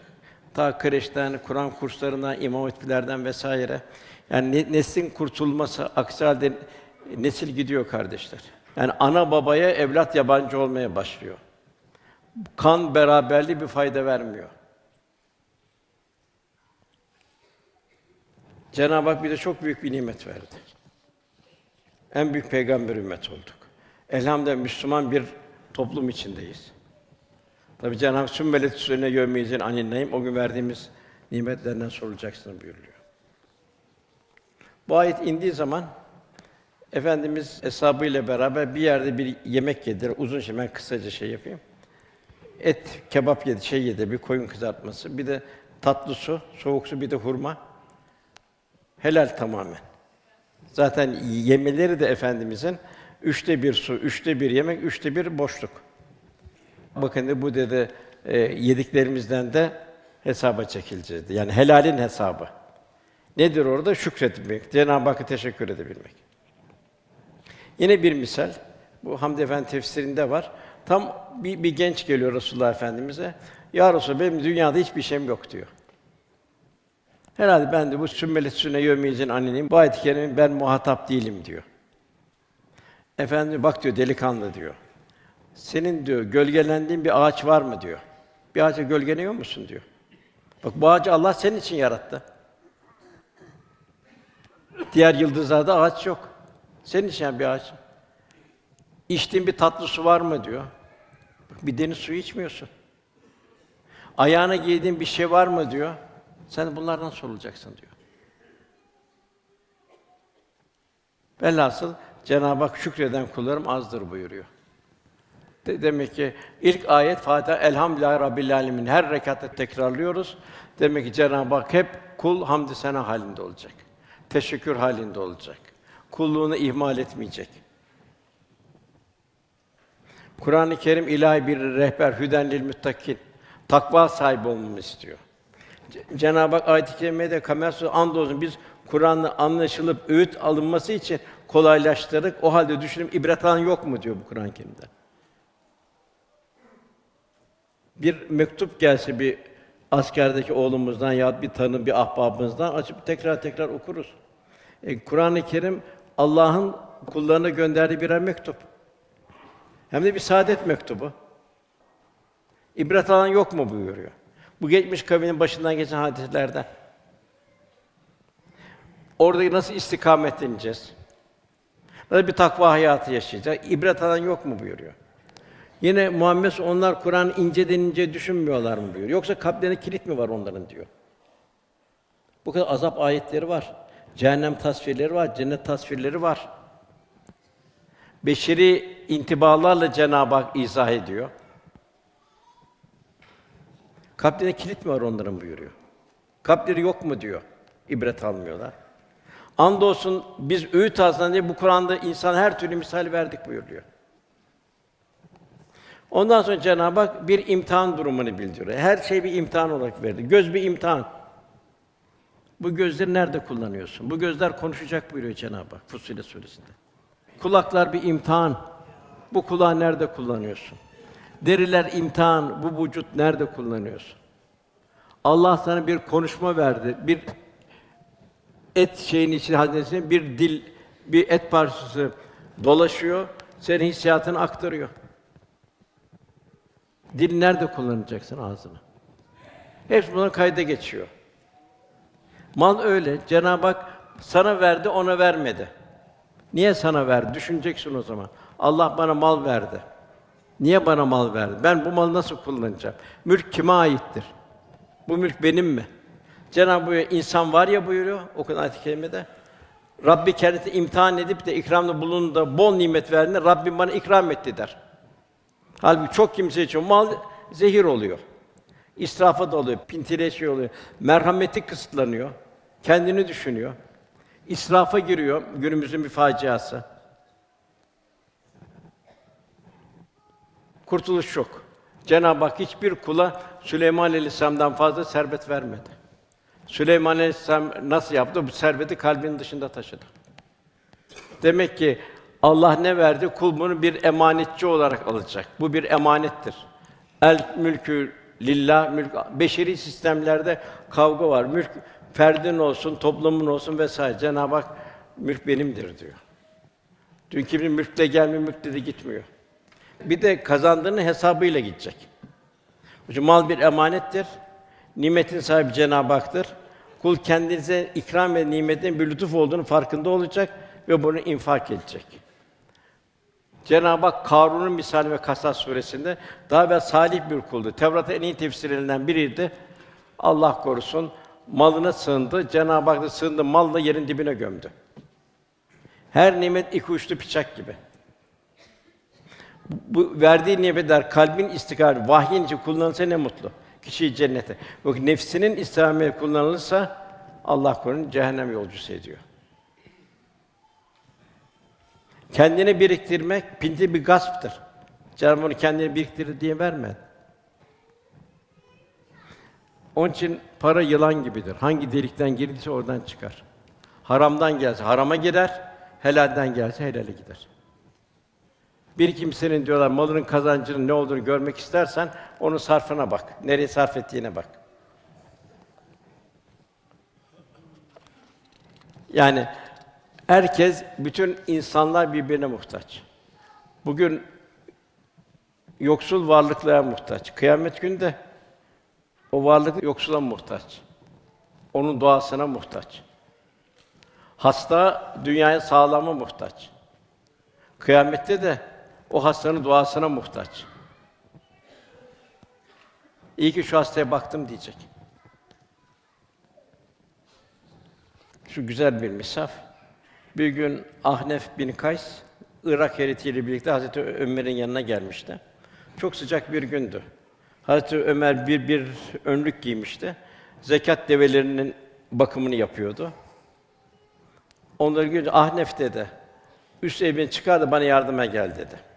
Ta kreşten, Kur'an kurslarından, imam hatiplerden vesaire. Yani ne- neslin kurtulması, aksi halde nesil gidiyor kardeşler. Yani ana babaya evlat yabancı olmaya başlıyor. Kan beraberliği bir fayda vermiyor. Cenab-ı Hak bize çok büyük bir nimet verdi. En büyük peygamber ümmet olduk. Elhamdülillah Müslüman bir toplum içindeyiz. Tabi Cenab-ı Hak sümmelet sürene yövmeyizin aninneyim o gün verdiğimiz nimetlerden sorulacaksın buyuruyor. Bu ayet indiği zaman Efendimiz hesabıyla beraber bir yerde bir yemek yediler. Uzun şey, ben kısaca şey yapayım. Et, kebap yedi, şey yedi, bir koyun kızartması, bir de tatlı su, soğuk su, bir de hurma. Helal tamamen. Zaten yemeleri de Efendimizin üçte bir su, üçte bir yemek, üçte bir boşluk. Bakın bu dedi e, yediklerimizden de hesaba çekileceğiz. Yani helalin hesabı. Nedir orada? Şükretmek, Cenab-ı Hakk'a teşekkür edebilmek. Yine bir misal, bu Hamd Efendi tefsirinde var. Tam bir, bir genç geliyor Resulullah Efendimize. Ya Resulallah benim dünyada hiçbir şeyim yok diyor. Herhalde ben de bu sümmeli sünne yevmiyizin anneyim. Bu kerimenin ben muhatap değilim diyor. Efendi bak diyor delikanlı diyor. Senin diyor gölgelendiğin bir ağaç var mı diyor. Bir ağaca gölgeleniyor musun diyor. Bak bu ağacı Allah senin için yarattı. Diğer yıldızlarda ağaç yok. Senin için bir ağaç. İçtiğin bir tatlı su var mı diyor. Bak bir deniz suyu içmiyorsun. Ayağına giydiğin bir şey var mı diyor. Sen bunlardan sorulacaksın diyor. Velhasıl Cenab-ı Hak şükreden kullarım azdır buyuruyor. De- demek ki ilk ayet Fatiha Elhamdülillahi Rabbil Alemin her rekatta tekrarlıyoruz. Demek ki Cenab-ı Hak hep kul hamdü sena halinde olacak. Teşekkür halinde olacak. Kulluğunu ihmal etmeyecek. Kur'an-ı Kerim ilahi bir rehber, hüden lil muttakin. Takva sahibi olmamı istiyor. Cenab-ı Hak ayet-i kerimede kamerası andolsun biz Kur'an'la anlaşılıp öğüt alınması için kolaylaştırdık. O halde düşünün ibret alan yok mu diyor bu Kur'an-ı Kerim'de. Bir mektup gelse bir askerdeki oğlumuzdan ya bir tanım bir ahbabımızdan açıp tekrar tekrar okuruz. E, Kur'an-ı Kerim Allah'ın kullarına gönderdiği birer mektup. Hem de bir saadet mektubu. İbret alan yok mu buyuruyor. Bu geçmiş kavmin başından geçen hadiselerden. Orada nasıl istikametleneceğiz? Nasıl bir takva hayatı yaşayacağız? İbret alan yok mu buyuruyor. Yine Muhammed onlar Kur'an ince düşünmüyorlar mı buyuruyor. Yoksa kalplerine kilit mi var onların diyor. Bu kadar azap ayetleri var. Cehennem tasvirleri var, cennet tasvirleri var. Beşeri intibalarla Cenab-ı Hak izah ediyor. Kalplerine kilit mi var onların buyuruyor. Kalpleri yok mu diyor. İbret almıyorlar. Andolsun biz öğüt diye bu Kur'an'da insan her türlü misal verdik buyuruyor. Ondan sonra Cenab-ı Hak bir imtihan durumunu bildiriyor. Her şey bir imtihan olarak verdi. Göz bir imtihan. Bu gözleri nerede kullanıyorsun? Bu gözler konuşacak buyuruyor Cenab-ı Hak Fussilet suresinde. Kulaklar bir imtihan. Bu kulağı nerede kullanıyorsun? Deriler imtihan. Bu vücut nerede kullanıyorsun? Allah sana bir konuşma verdi. Bir et şeyin içine haznesine bir dil, bir et parçası dolaşıyor. Senin hissiyatını aktarıyor. Dil nerede kullanacaksın ağzını? Hepsi bunun kayda geçiyor. Mal öyle. Cenab-ı Hak sana verdi, ona vermedi. Niye sana verdi? Düşüneceksin o zaman. Allah bana mal verdi. Niye bana mal verdi? Ben bu malı nasıl kullanacağım? Mülk kime aittir? Bu mülk benim mi? Cenab-ı Hak insan var ya buyuruyor o ayet-i kerimede. Rabbi kendisi imtihan edip de ikramda bulundu bol nimet verdiğinde Rabbim bana ikram etti der. Halbuki çok kimse için mal zehir oluyor. İsrafa da oluyor, pintileşiyor oluyor. Merhameti kısıtlanıyor. Kendini düşünüyor. İsrafa giriyor günümüzün bir faciası. Kurtuluş yok. Cenab-ı Hak hiçbir kula Süleyman Aleyhisselam'dan fazla servet vermedi. Süleyman Aleyhisselam nasıl yaptı? Bu serveti kalbinin dışında taşıdı. Demek ki Allah ne verdi? Kul bunu bir emanetçi olarak alacak. Bu bir emanettir. El mülkü lillah mülk beşeri sistemlerde kavga var. Mülk ferdin olsun, toplumun olsun vesaire. Cenab-ı Hak mülk benimdir diyor. Dünkü bir mülkle gelmiyor, mülkle de gitmiyor. Bir de kazandığının hesabıyla gidecek. Çünkü mal bir emanettir. Nimetin sahibi Cenab-ı Hak'tır. Kul kendinize ikram ve nimetin bir lütuf olduğunu farkında olacak ve bunu infak edecek. Cenab-ı Hak Karun'un misali ve Kasas suresinde daha evvel salih bir kuldu. Tevrat'ın en iyi tefsirlerinden biriydi. Allah korusun malına sığındı. Cenab-ı Hak da sığındı malla yerin dibine gömdü. Her nimet iki uçlu bıçak gibi. Bu verdiği nimetler kalbin istikameti, vahyin için kullanılsa ne mutlu. Kişiyi cennete. Yok nefsinin istikameti kullanılırsa Allah korusun cehennem yolcusu ediyor. Kendini biriktirmek pinti bir gasptır. Cenab-ı Hak kendini biriktir diye vermedi. Onun için para yılan gibidir. Hangi delikten girdiyse oradan çıkar. Haramdan gelse harama girer, helalden gelse helale gider. Bir kimsenin diyorlar malının kazancının ne olduğunu görmek istersen onun sarfına bak. Nereye sarf ettiğine bak. Yani herkes, bütün insanlar birbirine muhtaç. Bugün yoksul varlıklara muhtaç. Kıyamet günde o varlık yoksula muhtaç. Onun duasına muhtaç. Hasta dünyaya sağlama muhtaç. Kıyamette de o hastanın duasına muhtaç. İyi ki şu hastaya baktım diyecek. Şu güzel bir misaf. Bir gün Ahnef bin Kays Irak heyetiyle birlikte Hazreti Ömer'in yanına gelmişti. Çok sıcak bir gündü. Hazreti Ömer bir bir önlük giymişti. Zekat develerinin bakımını yapıyordu. Onları görünce Ahnef dedi. Üst evine çıkar da bana yardıma gel dedi.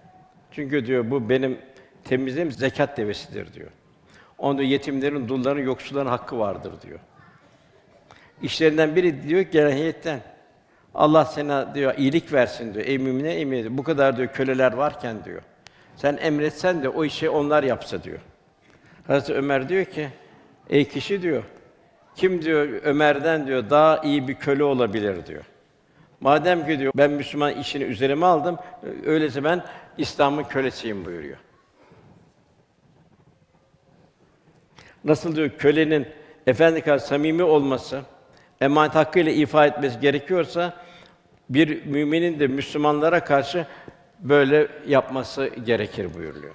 Çünkü diyor bu benim temizliğim zekat devesidir diyor. Onda yetimlerin, dulların, yoksulların hakkı vardır diyor. İşlerinden biri diyor ki gelen heyetten Allah sana diyor iyilik versin diyor. Ey mümine mümine. Bu kadar diyor köleler varken diyor. Sen emretsen de o işi onlar yapsa diyor. Hazreti Ömer diyor ki ey kişi diyor kim diyor Ömer'den diyor daha iyi bir köle olabilir diyor. Madem ki diyor ben Müslüman işini üzerime aldım, öyleyse ben İslam'ın kölesiyim buyuruyor. Nasıl diyor kölenin efendi kadar samimi olması, emanet hakkıyla ifa etmesi gerekiyorsa bir müminin de Müslümanlara karşı böyle yapması gerekir buyuruyor.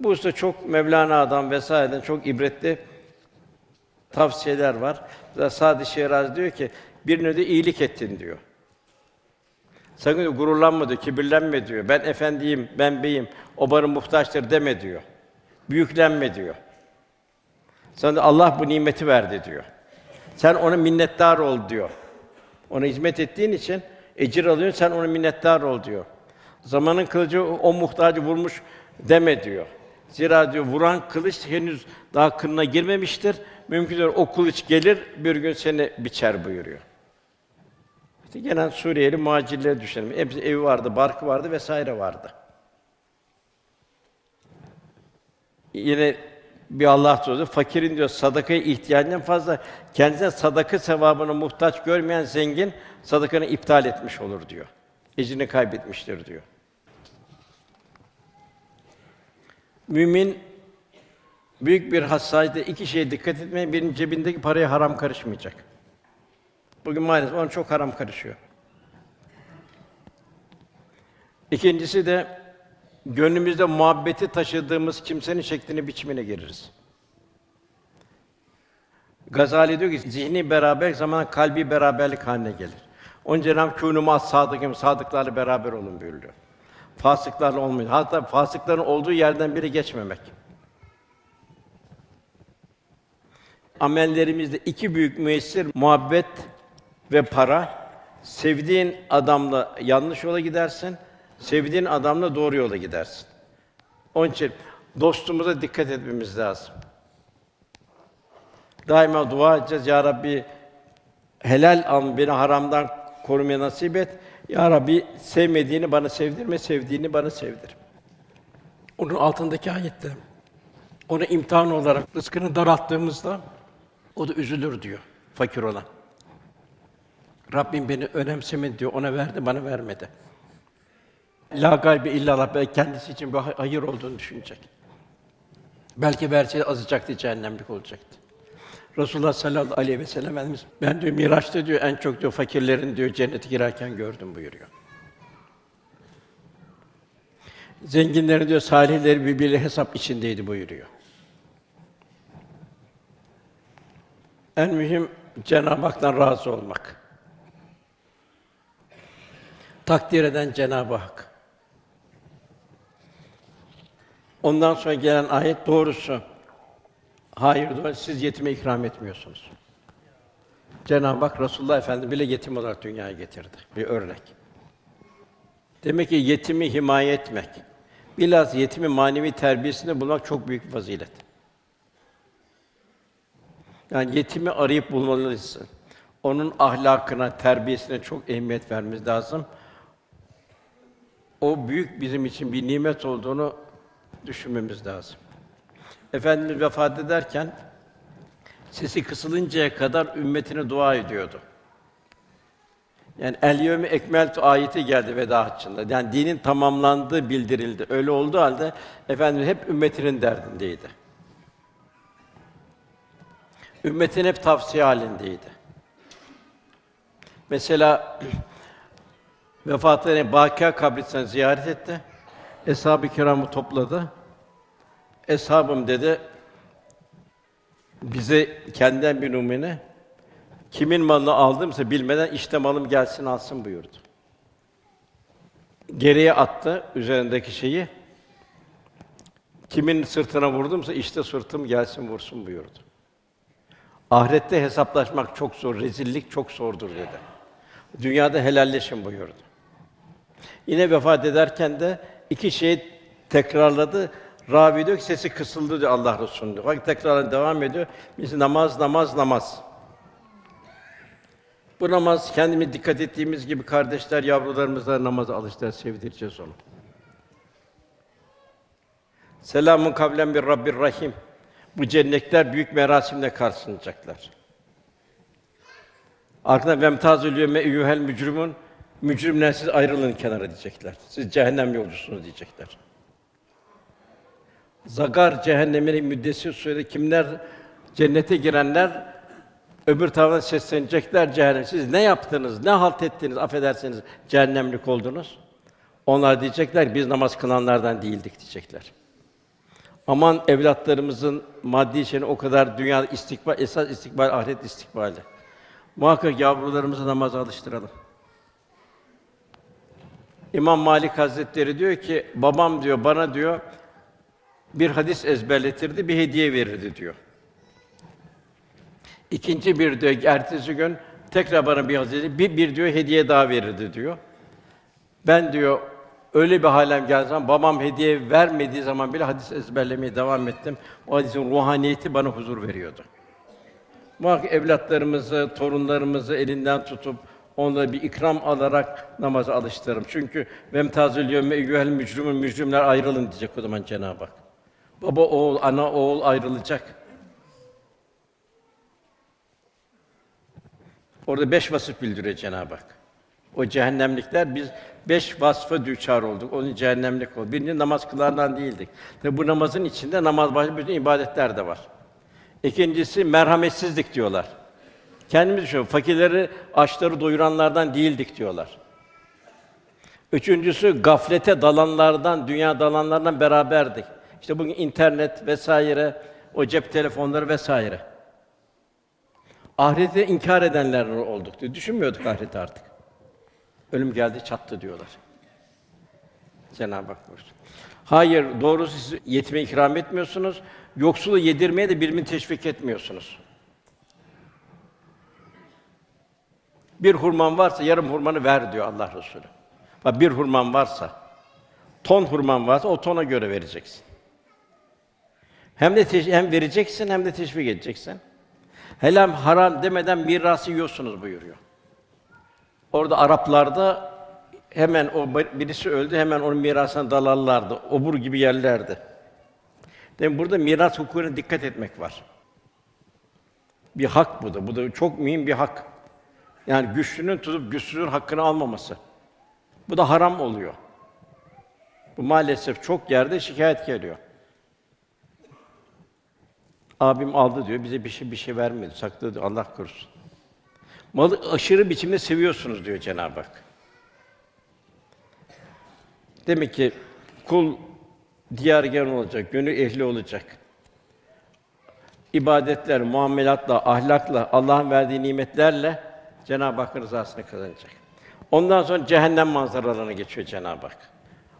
Bu usta çok Mevlana'dan vesaireden çok ibretli tavsiyeler var. Sadi Şiraz diyor ki birine de iyilik ettin diyor. Sakın diyor, gururlanma diyor, kibirlenme diyor. Ben efendiyim, ben beyim, o bana muhtaçtır deme diyor. Büyüklenme diyor. Sana da Allah bu nimeti verdi diyor. Sen ona minnettar ol diyor. Ona hizmet ettiğin için ecir alıyorsun, sen ona minnettar ol diyor. Zamanın kılıcı o muhtacı vurmuş deme diyor. Zira diyor vuran kılıç henüz daha kınına girmemiştir. Mümkündür o kılıç gelir bir gün seni biçer buyuruyor. İşte gelen Suriyeli muhacirleri düşünelim. Hepsi evi vardı, barkı vardı vesaire vardı. Yine bir Allah sözü fakirin diyor sadakaya ihtiyacından fazla kendisine sadaka sevabına muhtaç görmeyen zengin sadakanı iptal etmiş olur diyor. Ecrini kaybetmiştir diyor. Mümin büyük bir hassasiyetle iki şeye dikkat etmeye birinin cebindeki paraya haram karışmayacak. Bugün maalesef ona çok haram karışıyor. İkincisi de gönlümüzde muhabbeti taşıdığımız kimsenin şeklini biçimine gireriz. Gazali diyor ki zihni beraber zaman kalbi beraberlik haline gelir. Onun Cenab-ı Kûnû sadıkım sadıklarla beraber olun buyuruyor. Fasıklarla olmayın. Hatta fasıkların olduğu yerden biri geçmemek. Amellerimizde iki büyük müessir muhabbet ve para. Sevdiğin adamla yanlış yola gidersin, sevdiğin adamla doğru yola gidersin. Onun için dostumuza dikkat etmemiz lazım. Daima dua edeceğiz. Ya Rabbi helal al beni haramdan korumaya nasip et. Ya Rabbi sevmediğini bana sevdirme, sevdiğini bana sevdir. Onun altındaki ayette onu imtihan olarak rızkını daralttığımızda o da üzülür diyor fakir olan. Rabbim beni önemsemedi diyor, ona verdi, bana vermedi. La gaybe illallah belki kendisi için bir hay- hayır olduğunu düşünecek. Belki verseydi azacaktı, cehennemlik olacaktı. Resulullah sallallahu aleyhi ve sellem Efendimiz ben diyor Miraç'ta diyor en çok diyor fakirlerin diyor cennete girerken gördüm buyuruyor. Zenginlerin diyor salihleri birbiriyle hesap içindeydi buyuruyor. En mühim Cenab-ı Hak'tan razı olmak. Takdir eden Cenab-ı Hak. Ondan sonra gelen ayet doğrusu. Hayır doğru, siz yetime ikram etmiyorsunuz. Cenab-ı Hak Resulullah Efendimiz bile yetim olarak dünyaya getirdi. Bir örnek. Demek ki yetimi himaye etmek, biraz yetimi manevi terbiyesinde bulmak çok büyük bir fazilet. Yani yetimi arayıp bulmalıyız. Onun ahlakına, terbiyesine çok ehemmiyet vermemiz lazım. O büyük bizim için bir nimet olduğunu düşünmemiz lazım. Efendimiz vefat ederken sesi kısılıncaya kadar ümmetine dua ediyordu. Yani el yevme ekmeltu ayeti geldi veda haccında. Yani dinin tamamlandığı bildirildi. Öyle olduğu halde Efendimiz hep ümmetinin derdindeydi. Ümmetin hep tavsiye halindeydi. Mesela vefatına Bâkîa kabristanı ziyaret etti. Eshab-ı kiramı topladı. Eshabım dedi, bize kendinden bir numune, kimin malını aldımsa bilmeden işte malım gelsin alsın buyurdu. Geriye attı üzerindeki şeyi. Kimin sırtına vurdumsa işte sırtım gelsin vursun buyurdu. Ahirette hesaplaşmak çok zor, rezillik çok zordur dedi. Dünyada helalleşin buyurdu. Yine vefat ederken de iki şeyi tekrarladı. Ravi diyor ki sesi kısıldı diyor Allah Resulü diyor. Bak tekrar devam ediyor. Biz namaz, namaz, namaz. Bu namaz kendimiz dikkat ettiğimiz gibi kardeşler, yavrularımızla namaza alıştılar, sevdireceğiz onu. Selamun kavlen bir Rabbir Rahim. Bu cennetler büyük merasimle karşılanacaklar. Arkada vemtazül yevme eyyuhel mücrimun mücrimler siz ayrılın kenara diyecekler. Siz cehennem yolcusunuz diyecekler. Zagar cehennemine müddessir sürede kimler cennete girenler öbür tarafa seslenecekler cehennem. Siz ne yaptınız? Ne halt ettiniz? Affedersiniz cehennemlik oldunuz. Onlar diyecekler biz namaz kılanlardan değildik diyecekler. Aman evlatlarımızın maddi şeyini o kadar dünya istikbal esas istikbal ahiret istikbali. Muhakkak yavrularımızı namaza alıştıralım. İmam Malik Hazretleri diyor ki babam diyor bana diyor bir hadis ezberletirdi, bir hediye verirdi diyor. İkinci bir diyor ertesi gün tekrar bana bir hadis bir, bir diyor hediye daha verirdi diyor. Ben diyor öyle bir halem geldi zaman babam hediye vermediği zaman bile hadis ezberlemeye devam ettim. O hadisin ruhaniyeti bana huzur veriyordu. Muhakkak evlatlarımızı, torunlarımızı elinden tutup Onları bir ikram alarak namaza alıştırırım. Çünkü vemtazül yevme eyyuhel mücrimun mücrimler ayrılın diyecek o zaman Cenab-ı Hak. Baba oğul, ana oğul ayrılacak. Orada beş vasıf bildiriyor Cenab-ı Hak. O cehennemlikler biz beş vasfa düçar olduk. Onun cehennemlik oldu. Birinci namaz kılardan değildik. Tabi bu namazın içinde namaz başka bütün ibadetler de var. İkincisi merhametsizlik diyorlar. Kendimiz düşünüyoruz. Fakirleri, açları doyuranlardan değildik diyorlar. Üçüncüsü gaflete dalanlardan, dünya dalanlardan beraberdik. İşte bugün internet vesaire, o cep telefonları vesaire. Ahireti inkar edenler olduk diyor. Düşünmüyorduk ahireti artık. Ölüm geldi çattı diyorlar. Cenab-ı Hak buyursun. Hayır, doğrusu siz yetime ikram etmiyorsunuz. Yoksulu yedirmeye de birbirini teşvik etmiyorsunuz. Bir hurman varsa yarım hurmanı ver diyor Allah Resulü. Bak bir hurman varsa, ton hurman varsa o tona göre vereceksin. Hem de teş- hem vereceksin hem de teşvik edeceksin. Helal haram demeden mirası yiyorsunuz buyuruyor. Orada Araplarda hemen o birisi öldü hemen onun mirasına dalarlardı. Obur gibi yerlerdi. Demek burada miras hukukuna dikkat etmek var. Bir hak bu da. Bu da çok mühim bir hak. Yani güçlünün tutup güçsüzün hakkını almaması. Bu da haram oluyor. Bu maalesef çok yerde şikayet geliyor. Abim aldı diyor, bize bir şey bir şey vermedi, sakladı diyor, Allah korusun. Malı aşırı biçimde seviyorsunuz diyor Cenab-ı Hak. Demek ki kul diyargen olacak, gönül ehli olacak. İbadetler, muamelatla, ahlakla, Allah'ın verdiği nimetlerle Cenab-ı Hakk'ın rızasını kazanacak. Ondan sonra cehennem manzaralarına geçiyor Cenab-ı Hak.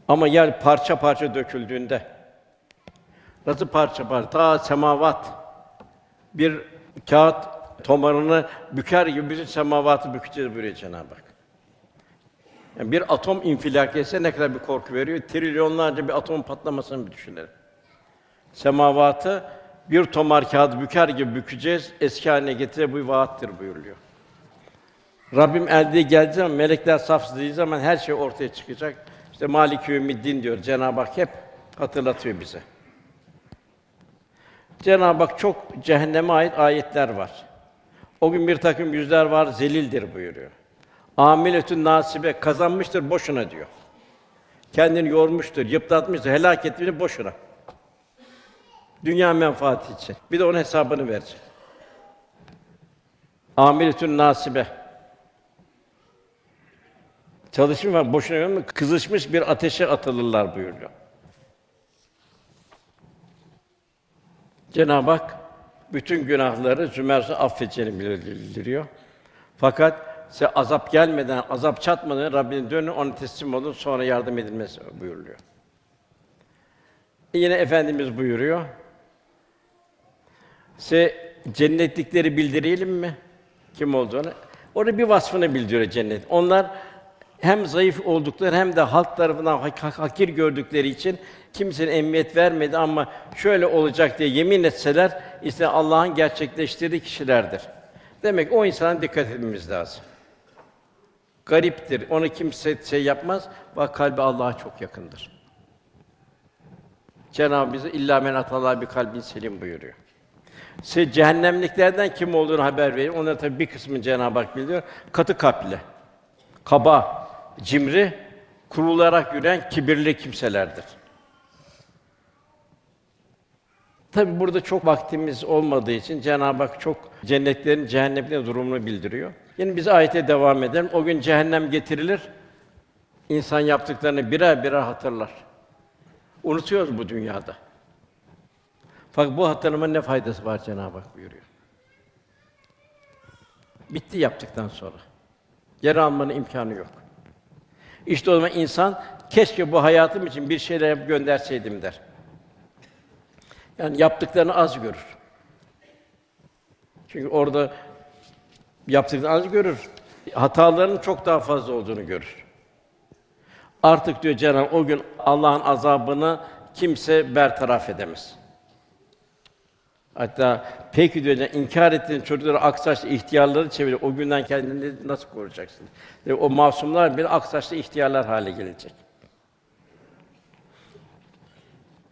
Ama yer parça parça döküldüğünde nasıl parça parça ta semavat bir kağıt tomarını büker gibi bütün semavatı bükeceğiz buyuruyor Cenab-ı Hak. Yani bir atom infilak etse ne kadar bir korku veriyor? Trilyonlarca bir atom patlamasını bir düşünelim. Semavatı bir tomar kağıdı büker gibi bükeceğiz, eski haline getire bu vaattir buyuruluyor. Rabbim elde geldiği zaman melekler safsızlığı zaman her şey ortaya çıkacak. İşte Maliki Yevmiddin diyor Cenab-ı Hak hep hatırlatıyor bize. Cenab-ı Hak çok cehenneme ait ayetler var. O gün bir takım yüzler var, zelildir buyuruyor. Amiletün nasibe kazanmıştır boşuna diyor. Kendini yormuştur, yıpratmıştır, helak etmiştir boşuna. Dünya menfaati için. Bir de onun hesabını verecek. Amiletün nasibe. Çalışma var, boşuna yorulmuş, kızışmış bir ateşe atılırlar buyuruyor. Cenab-ı Hak bütün günahları zümerse affedeceğini bildiriyor. Fakat size azap gelmeden, azap çatmadan Rabbine dönün, ona teslim olun, sonra yardım edilmesi buyuruluyor. Yine Efendimiz buyuruyor. Size cennetlikleri bildirelim mi? Kim olduğunu. Orada bir vasfını bildiriyor cennet. Onlar hem zayıf oldukları hem de halk tarafından hak- hak- hakir gördükleri için kimsenin emniyet vermedi ama şöyle olacak diye yemin etseler işte Allah'ın gerçekleştirdiği kişilerdir. Demek o insana dikkat etmemiz lazım. Gariptir. Onu kimse şey yapmaz. Bak kalbi Allah'a çok yakındır. Cenab-ı bize illa men atallah bir kalbin selim buyuruyor. Size cehennemliklerden kim olduğunu haber verir. Onların tabii bir kısmını Cenab-ı Hak biliyor. Katı kalpli, kaba, cimri, kurularak yürüyen kibirli kimselerdir. Tabi burada çok vaktimiz olmadığı için Cenab-ı Hak çok cennetlerin cehennemlerin durumunu bildiriyor. Yine biz ayete devam edelim. O gün cehennem getirilir. İnsan yaptıklarını birer birer hatırlar. Unutuyoruz bu dünyada. Fakat bu hatırlamanın ne faydası var Cenab-ı Hak buyuruyor. Bitti yaptıktan sonra. Geri almanın imkanı yok. İşte o zaman insan keşke bu hayatım için bir şeyler gönderseydim der. Yani yaptıklarını az görür. Çünkü orada yaptıklarını az görür. Hatalarının çok daha fazla olduğunu görür. Artık diyor Cenab-ı o gün Allah'ın azabını kimse bertaraf edemez. Hatta peki diyor inkar ettiğin çocukları aksaçlı ihtiyarları çevir. O günden kendini nasıl koruyacaksın? Ve o masumlar bile aksaçlı ihtiyarlar hale gelecek.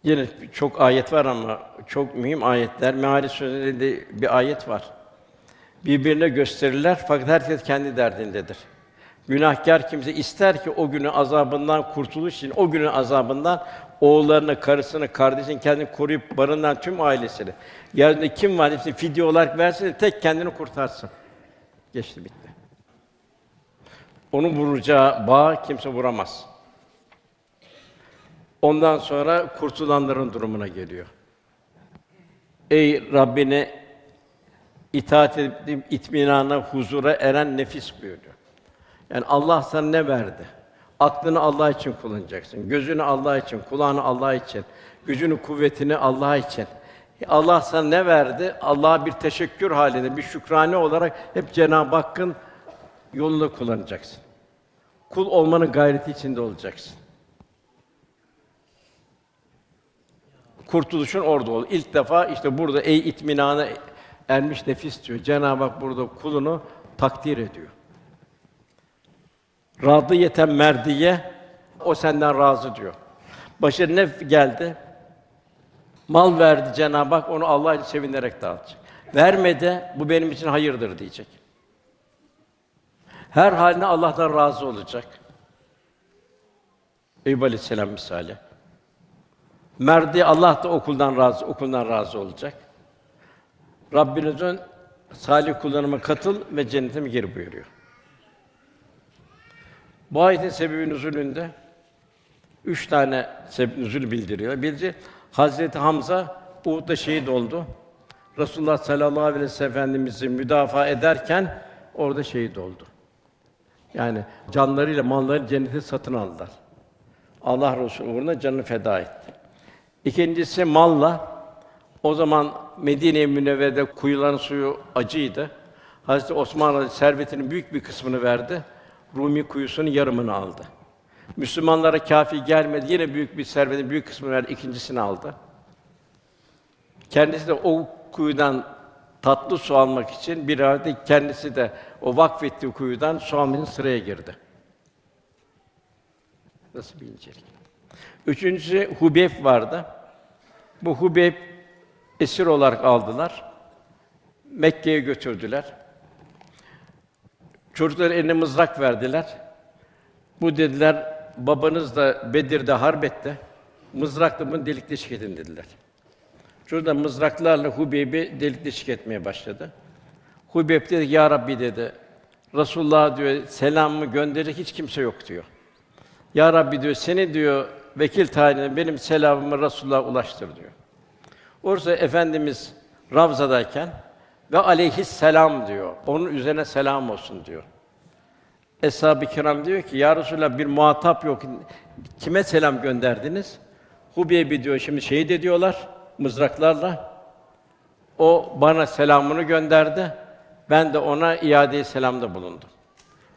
Yine çok ayet var ama çok mühim ayetler. Meali Suresi'nde bir ayet var. Birbirine gösterirler fakat herkes kendi derdindedir. Günahkar kimse ister ki o günün azabından kurtuluş için o günün azabından oğullarını, karısını, kardeşini kendini koruyup barınan tüm ailesini. Yeryüzünde kim var hepsini fidye olarak versin de tek kendini kurtarsın. Geçti bitti. Onu vuracağı bağ kimse vuramaz. Ondan sonra kurtulanların durumuna geliyor. Ey Rabbine itaat edip itminana, huzura eren nefis buyuruyor. Yani Allah sana ne verdi? Aklını Allah için kullanacaksın. Gözünü Allah için, kulağını Allah için, gücünü, kuvvetini Allah için. Allah sana ne verdi? Allah'a bir teşekkür halinde, bir şükrane olarak hep Cenab-ı Hakk'ın yolunda kullanacaksın. Kul olmanın gayreti içinde olacaksın. Kurtuluşun orada ol. İlk defa işte burada ey itminana ermiş nefis diyor. Cenab-ı Hak burada kulunu takdir ediyor. Radiyeten merdiye o senden razı diyor. Başına ne geldi? Mal verdi Cenab-ı Hak onu Allah için sevinerek dağıtacak. Vermedi bu benim için hayırdır diyecek. Her haline Allah'tan razı olacak. Eyüp Aleyhisselam misali. Merdi Allah da okuldan razı, okuldan razı olacak. Rabbinizin salih kullarıma katıl ve cennetime gir buyuruyor. Bu ayetin sebebi nüzulünde üç tane sebep nüzul bildiriyor. Birinci Hazreti Hamza Uhud'da şehit oldu. Resulullah sallallahu aleyhi ve sellem Efendimiz'i müdafaa ederken orada şehit oldu. Yani canlarıyla malları cenneti satın aldılar. Allah Resulü uğruna canını feda etti. İkincisi malla. O zaman Medine-i Münevvere'de kuyuların suyu acıydı. Hazreti Osman servetinin büyük bir kısmını verdi. Rumi kuyusunun yarımını aldı. Müslümanlara kafi gelmedi. Yine büyük bir servetin büyük kısmını verdi. ikincisini aldı. Kendisi de o kuyudan tatlı su almak için bir arada kendisi de o vakfettiği kuyudan su almak için sıraya girdi. Nasıl bir incelik? Üçüncüsü Hubeyb vardı. Bu Hubeyb esir olarak aldılar. Mekke'ye götürdüler. Çocuklara eline mızrak verdiler. Bu dediler, babanız da Bedir'de harbetti. Mızrakla bunu delik deşik edin dediler. Çocuklar mızraklarla Hubeyb'i delik deşik etmeye başladı. Hubeyb dedi, Ya Rabbi dedi, Resulullah diyor, selamımı gönderecek hiç kimse yok diyor. Ya Rabbi diyor, seni diyor, vekil tayinine benim selamımı Resulullah'a ulaştır diyor. Orada Efendimiz Ravza'dayken ve aleyhisselam diyor. Onun üzerine selam olsun diyor. Eshab-ı kiram diyor ki, Ya Resulallah bir muhatap yok. Kime selam gönderdiniz? Hubeybi diyor, şimdi şehit ediyorlar mızraklarla. O bana selamını gönderdi. Ben de ona iade selamda bulundum.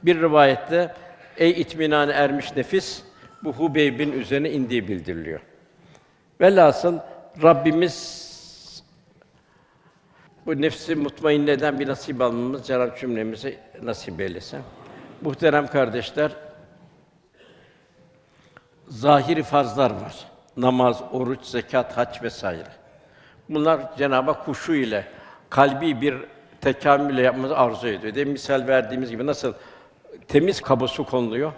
Bir rivayette ey itminane ermiş nefis bu Hubeyb'in üzerine indiği bildiriliyor. Velhasıl Rabbimiz bu nefsi mutmainne eden bir nasip almamız Cenab-ı cümlemize nasip eylesin. Muhterem kardeşler, zahiri farzlar var. Namaz, oruç, zekat, hac vesaire. Bunlar Cenab-ı Hak ile kalbi bir tekamülle yapmamızı arzu ediyor. Demin misal verdiğimiz gibi nasıl temiz kaba su konuluyor,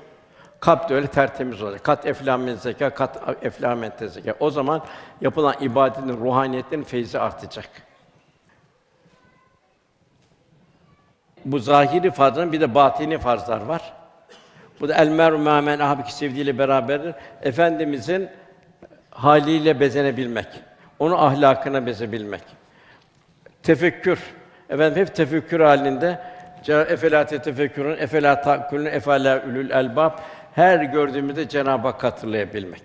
kalp de öyle tertemiz olacak. Kat eflamen zeka, kat eflamen zeka. O zaman yapılan ibadetin, ruhaniyetin feyzi artacak. Bu zahiri farzların bir de batini farzlar var. Bu da el meru men ahbiki sevdiğiyle beraberdir. Efendimizin haliyle bezenebilmek, onu ahlakına bezebilmek. Tefekkür. Efendim hep tefekkür halinde efela tefekkürün, efela takulun, efela ülül elbab her gördüğümüzde Cenab-ı Hak hatırlayabilmek.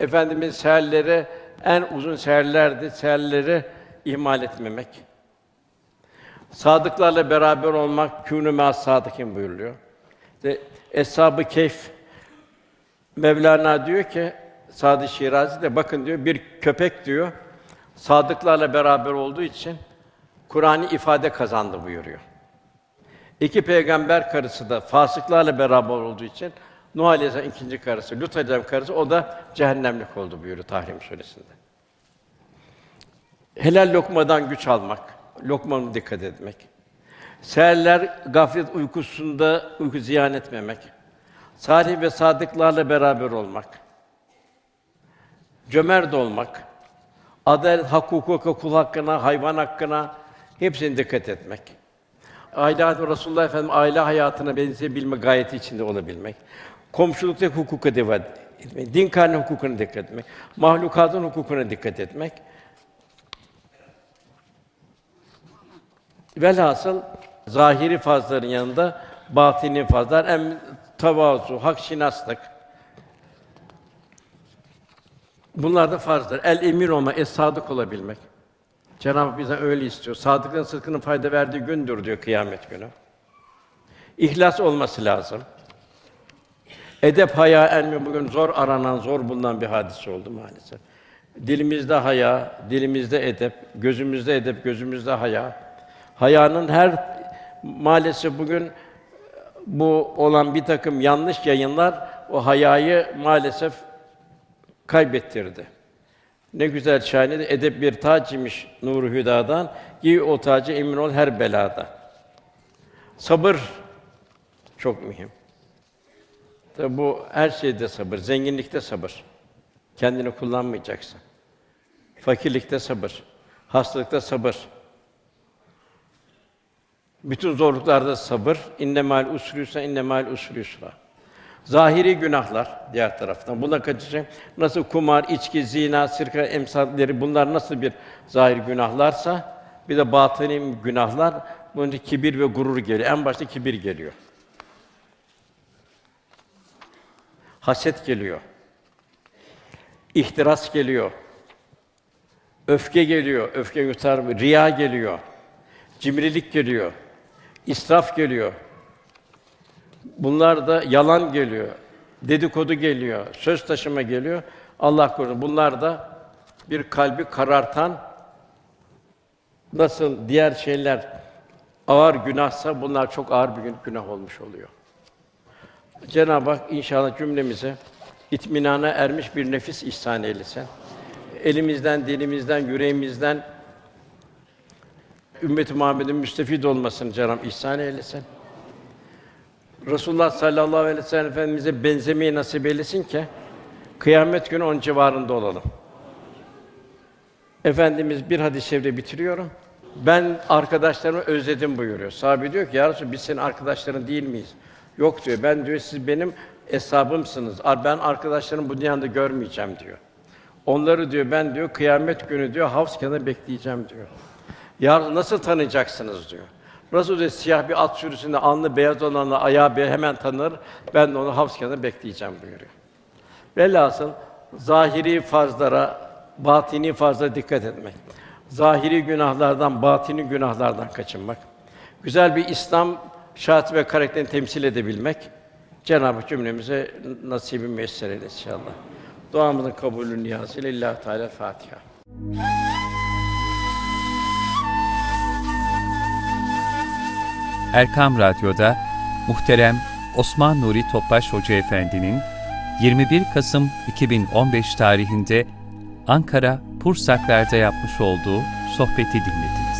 Efendimiz seherleri en uzun seherlerdi. Seherleri ihmal etmemek. Sadıklarla beraber olmak kûnû mâs sadıkîn buyuruluyor. İşte Eshab-ı Keyf Mevlana diyor ki Sadı Şirazi de bakın diyor bir köpek diyor sadıklarla beraber olduğu için Kur'an'ı ifade kazandı buyuruyor. İki peygamber karısı da fasıklarla beraber olduğu için Nuh Aleyhisselam ikinci karısı, Lut Aleyhisselam karısı o da cehennemlik oldu buyuruyor Tahrim suresinde. Helal lokmadan güç almak, lokmana dikkat etmek. Seherler gaflet uykusunda uyku ziyan etmemek. Salih ve sadıklarla beraber olmak. Cömert olmak. Adalet, hak, hukuka, kul hakkına, hayvan hakkına hepsine dikkat etmek. Aile hayatı Resulullah Efendimiz aile hayatına benzeyebilme gayeti içinde olabilmek. Komşulukta hukuka dikkat etmek. Din kanunu hukukuna dikkat etmek. Mahlukatın hukukuna dikkat etmek. Velhasıl zahiri fazların yanında batini fazlar en tavazu, hak şinaslık. Bunlar da farzdır. El emir olma, es sadık olabilmek. Cenab-ı Hak öyle istiyor. Sadıklığın sıdkının fayda verdiği gündür diyor kıyamet günü. İhlas olması lazım. Edep, haya, elmi bugün zor aranan, zor bulunan bir hadise oldu maalesef. Dilimizde haya, dilimizde edep, gözümüzde edep, gözümüzde haya. Hayanın her maalesef bugün bu olan bir takım yanlış yayınlar o hayayı maalesef kaybettirdi. Ne güzel şahane de edep bir tac imiş nuru hüdadan. Giy o tacı emin ol her belada. Sabır çok mühim. Tabi bu her şeyde sabır, zenginlikte sabır. Kendini kullanmayacaksın. Fakirlikte sabır, hastalıkta sabır. Bütün zorluklarda sabır. İnne mal usrüysa inne mal usrü yusra. Zahiri günahlar diğer taraftan. Buna kaçacak. Nasıl kumar, içki, zina, sirka emsalleri bunlar nasıl bir zahir günahlarsa bir de batini günahlar bunun kibir ve gurur geliyor. En başta kibir geliyor. Haset geliyor. İhtiras geliyor. Öfke geliyor. Öfke yutar, riya geliyor. Cimrilik geliyor. İsraf geliyor. Bunlar da yalan geliyor. Dedikodu geliyor. Söz taşıma geliyor. Allah korusun. Bunlar da bir kalbi karartan nasıl diğer şeyler ağır günahsa bunlar çok ağır bir gün- günah olmuş oluyor. Cenab-ı Hak inşallah cümlemize itminana ermiş bir nefis ihsan eylesin. Elimizden, dilimizden, yüreğimizden ümmet-i Muhammed'in müstefid olmasını Cenab-ı ihsan eylesin. Resulullah sallallahu aleyhi ve sellem Efendimize benzemeyi nasip eylesin ki kıyamet günü onun civarında olalım. Efendimiz bir hadis-i şerifle bitiriyorum. Ben arkadaşlarımı özledim buyuruyor. Sahabe diyor ki ya Resulallah, biz senin arkadaşların değil miyiz? Yok diyor. Ben diyor siz benim hesabımsınız. Ben arkadaşlarımı bu dünyada görmeyeceğim diyor. Onları diyor ben diyor kıyamet günü diyor havz kenarında bekleyeceğim diyor. Ya nasıl tanıyacaksınız diyor. Nasıl diyor siyah bir at sürüsünde alnı beyaz olanla ayağı beyaz hemen tanır. Ben de onu havz kenarında bekleyeceğim buyuruyor. Velhasıl zahiri farzlara, batini farzlara dikkat etmek. Zahiri günahlardan, batini günahlardan kaçınmak. Güzel bir İslam şahsı ve karakterini temsil edebilmek. Cenab-ı Hak cümlemize nasibi müyesser eylesin inşallah. Duamızın kabulü niyazıyla Lillahi Teala Fatiha. Erkam Radyo'da muhterem Osman Nuri Topbaş Hoca Efendi'nin 21 Kasım 2015 tarihinde Ankara Pursaklar'da yapmış olduğu sohbeti dinlediniz.